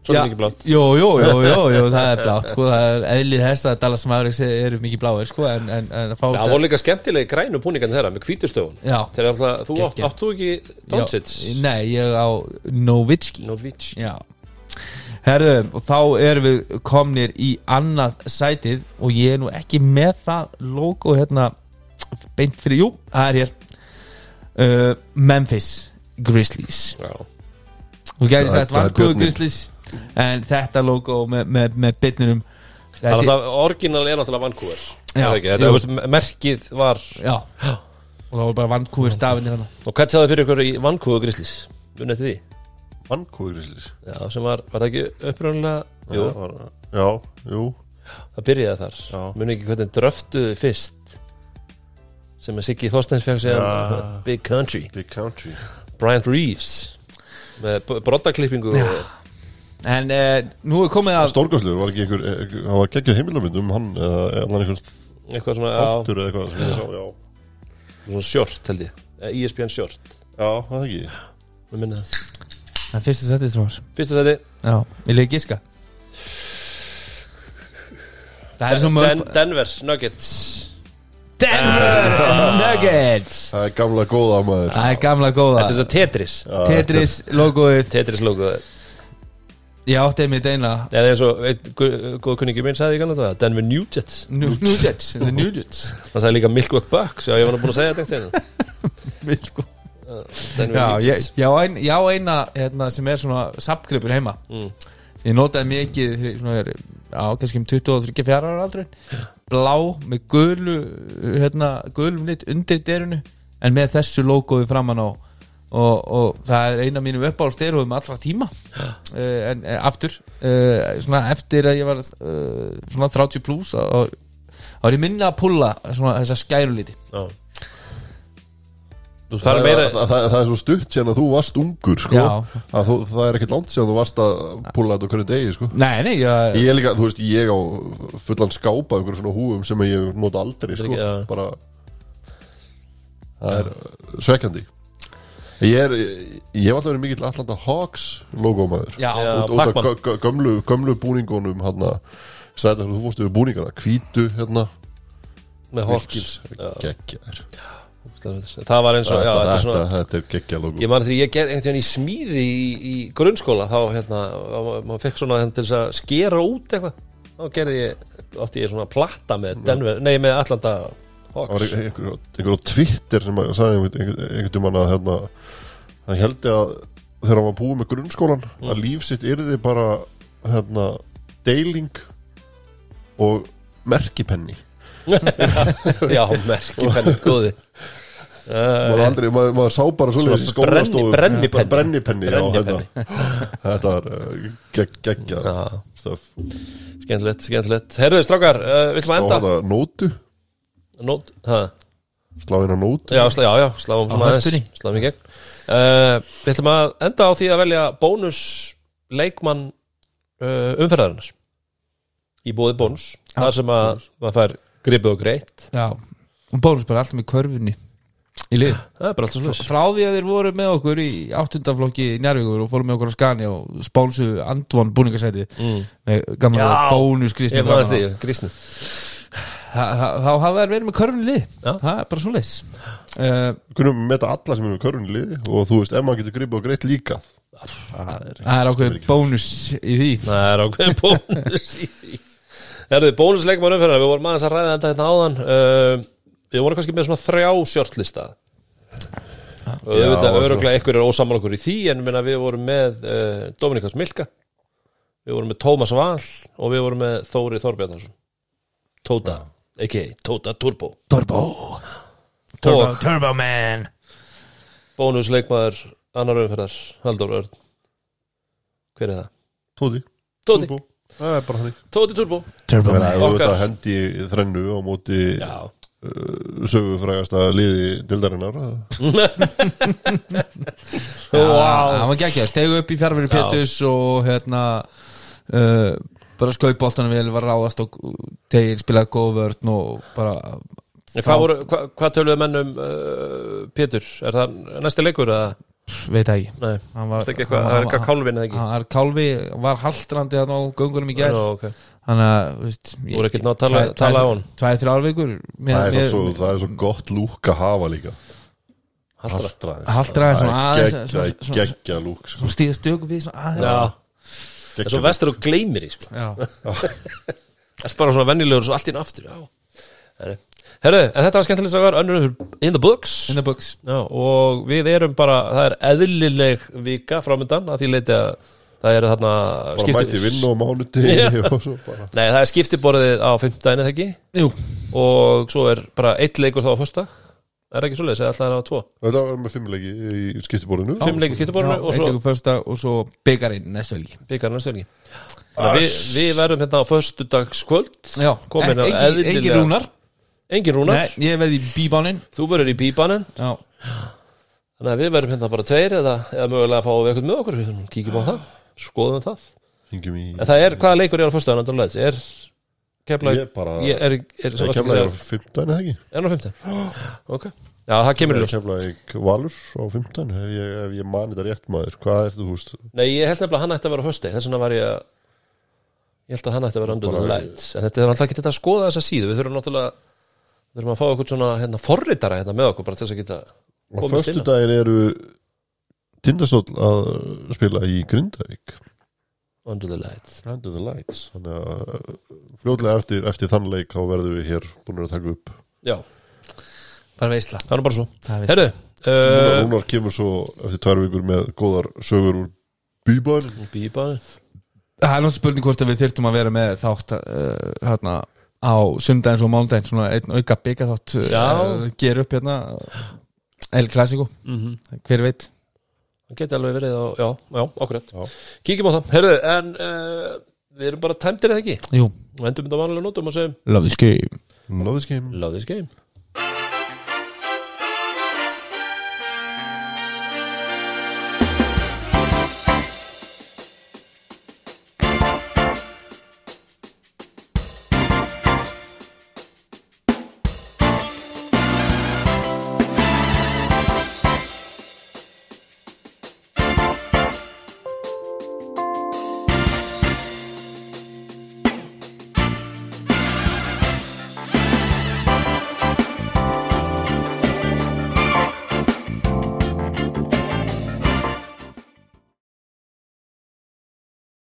Speaker 1: Svolítið mikið blátt.
Speaker 2: Jú, jú, jú, jú, jú, það er blátt sko, það er eðlið þess að Dallas Mavericks eru mikið bláir sko, en, en, en að fá
Speaker 1: Það voru líka skemmtilegi grænu púningan þeirra með hvítustöfun
Speaker 2: Já.
Speaker 1: Þegar alltaf, þú átt,
Speaker 2: Geggjað.
Speaker 1: átt þú ekki Doncic?
Speaker 2: Já, Nei, ég á Novitski
Speaker 1: Novic
Speaker 2: Já. Herðu, og þá erum við komnir í annað sætið og ég er nú ekki með það logo hérna beint fyrir, jú, það er hér. Uh, Memphis Grizzlies.
Speaker 1: Já,
Speaker 3: Það er- það er
Speaker 2: Vancouver
Speaker 3: björninn.
Speaker 2: Grizzlies en þetta logo með, með, með
Speaker 1: er alltaf, orginal er náttúrulega Vancouver.
Speaker 2: Já,
Speaker 1: Er veist, merkið var
Speaker 2: Já, og það var bara Vancouver stafinir hann
Speaker 1: Og hvað tjáðu fyrir ykkur í Vancouver Grizzlies? Munið eftir því?
Speaker 3: Vancouver Grizzlies?
Speaker 1: Já, sem var, var það ekki uppröðunlega Jú,
Speaker 3: var- Já, jú.
Speaker 1: Það byrjaði þar.
Speaker 3: Já.
Speaker 1: Munið ekki hvernig dröftuðu fyrst? Sem að Siggi Þorsteins
Speaker 3: Já.
Speaker 1: Big Country.
Speaker 3: Big Country.
Speaker 1: Bryant Reeves. Með brodaklippingu
Speaker 2: Já. En uh, nú er komið að
Speaker 3: Stórgáslegur, var ekki einhver eh, Það var geggjað heimildamind um hann Eða eða einhver
Speaker 1: eitthvað svona,
Speaker 3: þáttur eða eitthvað sem ég sá, Já,
Speaker 1: svona short held ég. Eh, ESPN short.
Speaker 3: Já það er ekki.
Speaker 1: Mér minni það.
Speaker 2: Er fyrsta setið tróðar
Speaker 1: Fyrsta seti
Speaker 2: Já, vil ég giska? Það er svo mörg
Speaker 1: Den Denver Nuggets.
Speaker 2: Denver Nuggets.
Speaker 3: Það er gamla góða maður.
Speaker 2: Það er gamla góða.
Speaker 1: Þetta er svo Tetris.
Speaker 3: Já,
Speaker 2: Tetris logoið.
Speaker 1: Tetris logo
Speaker 2: Ég átti einmitt eina
Speaker 1: Eða eins og góð kunningi minn sagði í ganlega það Denver Nuggets
Speaker 2: New Nuggets The Nuggets
Speaker 1: Það sagði líka Milwaukee Bucks Já, ég var nú búin að segja þetta.
Speaker 2: Sko.
Speaker 1: Denver
Speaker 2: Já, ég,
Speaker 1: Nuggets.
Speaker 2: já, ein, já eina hérna, sem er svona sapgripur heima
Speaker 1: Mm.
Speaker 2: ég notaði mikið svona, er, á kannski um 23 ára aldrei blá með gulu hérna, gulum lit undir derunu en með þessu logoði framan á og, og það er eina af mínum uppáhaldsteruðum allra tíma. Uh, en uh, aftur uh, svona eftir að ég var uh, svona 30 plus þá þá er ég minna að pulla svona þessa skæruliti
Speaker 1: Já. Þú
Speaker 3: það,
Speaker 1: fara meira
Speaker 3: það, það, það er svo stutt síðan að þú varst ungur sko, að þú, það er ekkert langt síðan þú varst að púla þetta á hverju degi sko.
Speaker 2: Nei, nei, ég,
Speaker 3: ég er líka, þú veist, ég á fullan skápa af einhverjum svona húfum sem ég nota aldrei sko. Bara það er svekkjandi ég er, ég hef alltaf verið mikill Atlanta Hawks logómaður
Speaker 2: já,
Speaker 3: út, gö- gömlu, gömlu búningunum hérna, sæði að þú fórst yfir búningana hvítu hérna.
Speaker 1: Með Hawks.
Speaker 3: Geggjaður
Speaker 1: Það var eins og, já,
Speaker 3: þetta,
Speaker 1: er svona
Speaker 3: þetta er geggja logo.
Speaker 1: Ég man því ég ger einhvern veginn í smíði í, í grunnskóla þá hérna, ma- maður fekk svona hérna, til þess að skera út eitthvað. Þá gerði ég, átti ég svona platta með Denver, nei með Atlanta
Speaker 3: það var
Speaker 1: Hawks
Speaker 3: einhver, einhver á Twitter sem að sagði einhvern, mann að hérna, hann heldi að þegar hann var búið með grunnskólan
Speaker 1: Mm.
Speaker 3: að líf sitt yrði bara hérna, deiling og merkipenni
Speaker 1: Já, merki penni, góði
Speaker 3: maður, aldrei, maður, maður sá bara
Speaker 1: Svona brenni-
Speaker 3: skólastofu
Speaker 1: brennipenni.
Speaker 3: brennipenni, já,
Speaker 1: Brennipenni.
Speaker 3: hérna. þetta var uh, gegg, geggja
Speaker 1: Já,
Speaker 3: stöf
Speaker 1: skemmtilegt, skemmtilegt Herðu, strákar, uh, við ætlum að enda
Speaker 3: nótu
Speaker 1: Nót, ha,
Speaker 3: sláðina nótu
Speaker 1: já, slá, já, já, sláum svona aðeins
Speaker 2: höftunni.
Speaker 1: Sláum í gegn. Uh, Við ætlum að enda á því að velja bónus leikmann uh, umferðarinnar. Í bóði bónus þar sem að maður fær gripið og greitt.
Speaker 2: Já, og bónus bara alltaf með körfunni í lið.
Speaker 1: Það er bara alltaf svona
Speaker 2: Frá því að þeir voru með okkur í áttundaflokki Njarvíkur og fórum með okkur á Skani og spánsu Andvon búningasæti
Speaker 1: mm.
Speaker 2: með gamla bónus Kristi
Speaker 1: Ég maður því, grísni
Speaker 2: Þá hafa þær verið með körfunni í lið
Speaker 1: Já.
Speaker 2: Það er bara svo leis uh,
Speaker 3: kunum meta alla sem er með körfunni liði og þú veist, ef maður getur gripið og greitt líka. Það er
Speaker 2: Það er ákveðin bónus í því.
Speaker 1: Það er ákveðin bónus í því. Herðu, bónusleikmann umferðar, við vorum aðeins að ræða þetta hérna áðan. Uh, Við vorum kannski með svona þrjá sjörtlista og
Speaker 3: Já,
Speaker 1: auðvitað
Speaker 3: svo-
Speaker 1: öruglega einhver er ósamal okkur í því en minna, við vorum með uh, Dominikas Milka við vorum með Tómas Val og við vorum með Þóri Þorbjarnarsson Tóta, a.k.a. Tóta Turbo
Speaker 2: Turbo
Speaker 1: og
Speaker 2: Turbo Man
Speaker 1: bónusleikmaður annar umferðar, Halldór Örn Hver er það?
Speaker 3: tóti,
Speaker 1: Tóti,
Speaker 3: Turbo. það er bara þannig
Speaker 1: Tóti Turbo
Speaker 2: Turbo
Speaker 3: Það er
Speaker 1: Okkar.
Speaker 3: auðvitað hendi í þrennu á móti
Speaker 1: Já,
Speaker 3: uh, sögufrægasta liði dildarinnar
Speaker 2: Wow. Hann var geggjað, stegu upp í fjárveri
Speaker 1: Já.
Speaker 2: Pétus og hérna uh, bara skaup boltanum vel, var ráðast og tegir, spilaði góð vörn og bara
Speaker 1: En Hvað, voru, hva, hvað töluðu menn um uh, Pétur? Er það næsti leikur eða?
Speaker 2: veit það ekki
Speaker 1: Nei,
Speaker 2: hann var,
Speaker 1: ekki eitthvað, það er eitthvað kálfin eða ekki?
Speaker 2: hann er kálfi, var haldrandi að ná göngunum í gær
Speaker 1: Nú, okay.
Speaker 2: þannig að, veist
Speaker 1: Þú voru ekkert náð að tala- tala á hann?
Speaker 2: tvær, þrjár vikur
Speaker 3: það er, það er svo gott lúk að hafa líka
Speaker 2: Haldraði svona aðeins, svona-
Speaker 3: geggja, lúk sko.
Speaker 2: stíða stöku við svona aðeins
Speaker 1: það er svo vestur og gleymir í sko. Er bara svona venjulegur og svo allt í einu aftur Herru, en þetta var skemmtilegt að vera önnur in the books.
Speaker 2: In the books.
Speaker 1: Já, og við erum bara, það er eðlileg vika framöndan að því leiti að það eru þarna
Speaker 3: bara mæti vinn og mánuti bara
Speaker 1: Nei, það er skiptiborðið á fimmtudaginn eða ekki?
Speaker 2: Jú,
Speaker 1: og svo er bara eitt leikur þá á föstudag Er það ekki svoleiðis, eða alltaf er það á tvo?
Speaker 3: Þetta var með fimmleiki í skiptiborðinu
Speaker 1: Fimm leikir skiptiborðinu og svo
Speaker 2: fyrsta og svo byggarinn næstu helgi
Speaker 1: byggar næstu helgi Þannig að við, við verðum hérna á föstudagskvöld.
Speaker 2: Já,
Speaker 1: Komin á
Speaker 2: engin,
Speaker 1: eðlilega-
Speaker 2: engin rúnar.
Speaker 1: Engin rúnar,
Speaker 2: Nei, ég veði í bíbánin
Speaker 1: þú verður í bíbanin
Speaker 2: Já,
Speaker 1: Þannig að við verðum hérna bara tveir eða, eða mögulega að fá við eitthvað með okkur. Við kíkjum á það, skoðum það.
Speaker 3: Hingjum í
Speaker 1: En það er, hvaða leikur er á föstudag náttúrulega Er kefla
Speaker 3: ég bara
Speaker 1: Ég er, er,
Speaker 3: kemla ég á fimmtæn eða ekki?
Speaker 1: Er það 15? Ok. Já, það kemur ljós.
Speaker 3: Kemla ég Valur á fimmtæn ef ég, ef ég mani þetta rétt maður. Hvað er þú húst
Speaker 1: Nei, ég held nefnilega að hann ætti að vera á föstudag Þess vegna var ég að Ég held að hann ætti að vera the
Speaker 3: Bara-
Speaker 1: lights. En þetta er alltaf ekki þetta að skoða þessa síðu. Við þurfum náttúrulega Við þurfum að fá okkur svona hérna, forritara hérna með okkur bara til þess að geta
Speaker 3: og
Speaker 1: komist inn á.
Speaker 3: föstudaginn eru tindastóll að spila í Grindavík
Speaker 1: Under the lights.
Speaker 3: Under the Lights. Þannig að uh, fljótlega eftir, eftir þann leik þá verðum við hér búin að taka upp.
Speaker 1: Já,
Speaker 2: bara veisla.
Speaker 1: Það er bara svo.
Speaker 2: Er.
Speaker 1: Herru, uh,
Speaker 3: Rúnar kemur svo eftir tvær vikur með góðar sögur úr bíbæðin
Speaker 1: Bíbaði
Speaker 2: Það er náttúrulega spurning hvort að við þyrftum að vera með þátt uh, hérna á sundagins og máldaginn svona einn auka byggja þátt
Speaker 1: Já.
Speaker 2: uh, gera upp hérna El Clasico,
Speaker 1: mm
Speaker 2: hver veit
Speaker 1: Það geti alveg verið á, já, já, akkurat.
Speaker 3: Já.
Speaker 1: Kíkjum á það, herðu, en uh, við erum bara tæmdir eða ekki?
Speaker 2: Jú,
Speaker 1: og endum þetta vanlega nótum og segjum
Speaker 2: love this game.
Speaker 3: Love this game.
Speaker 1: Love this game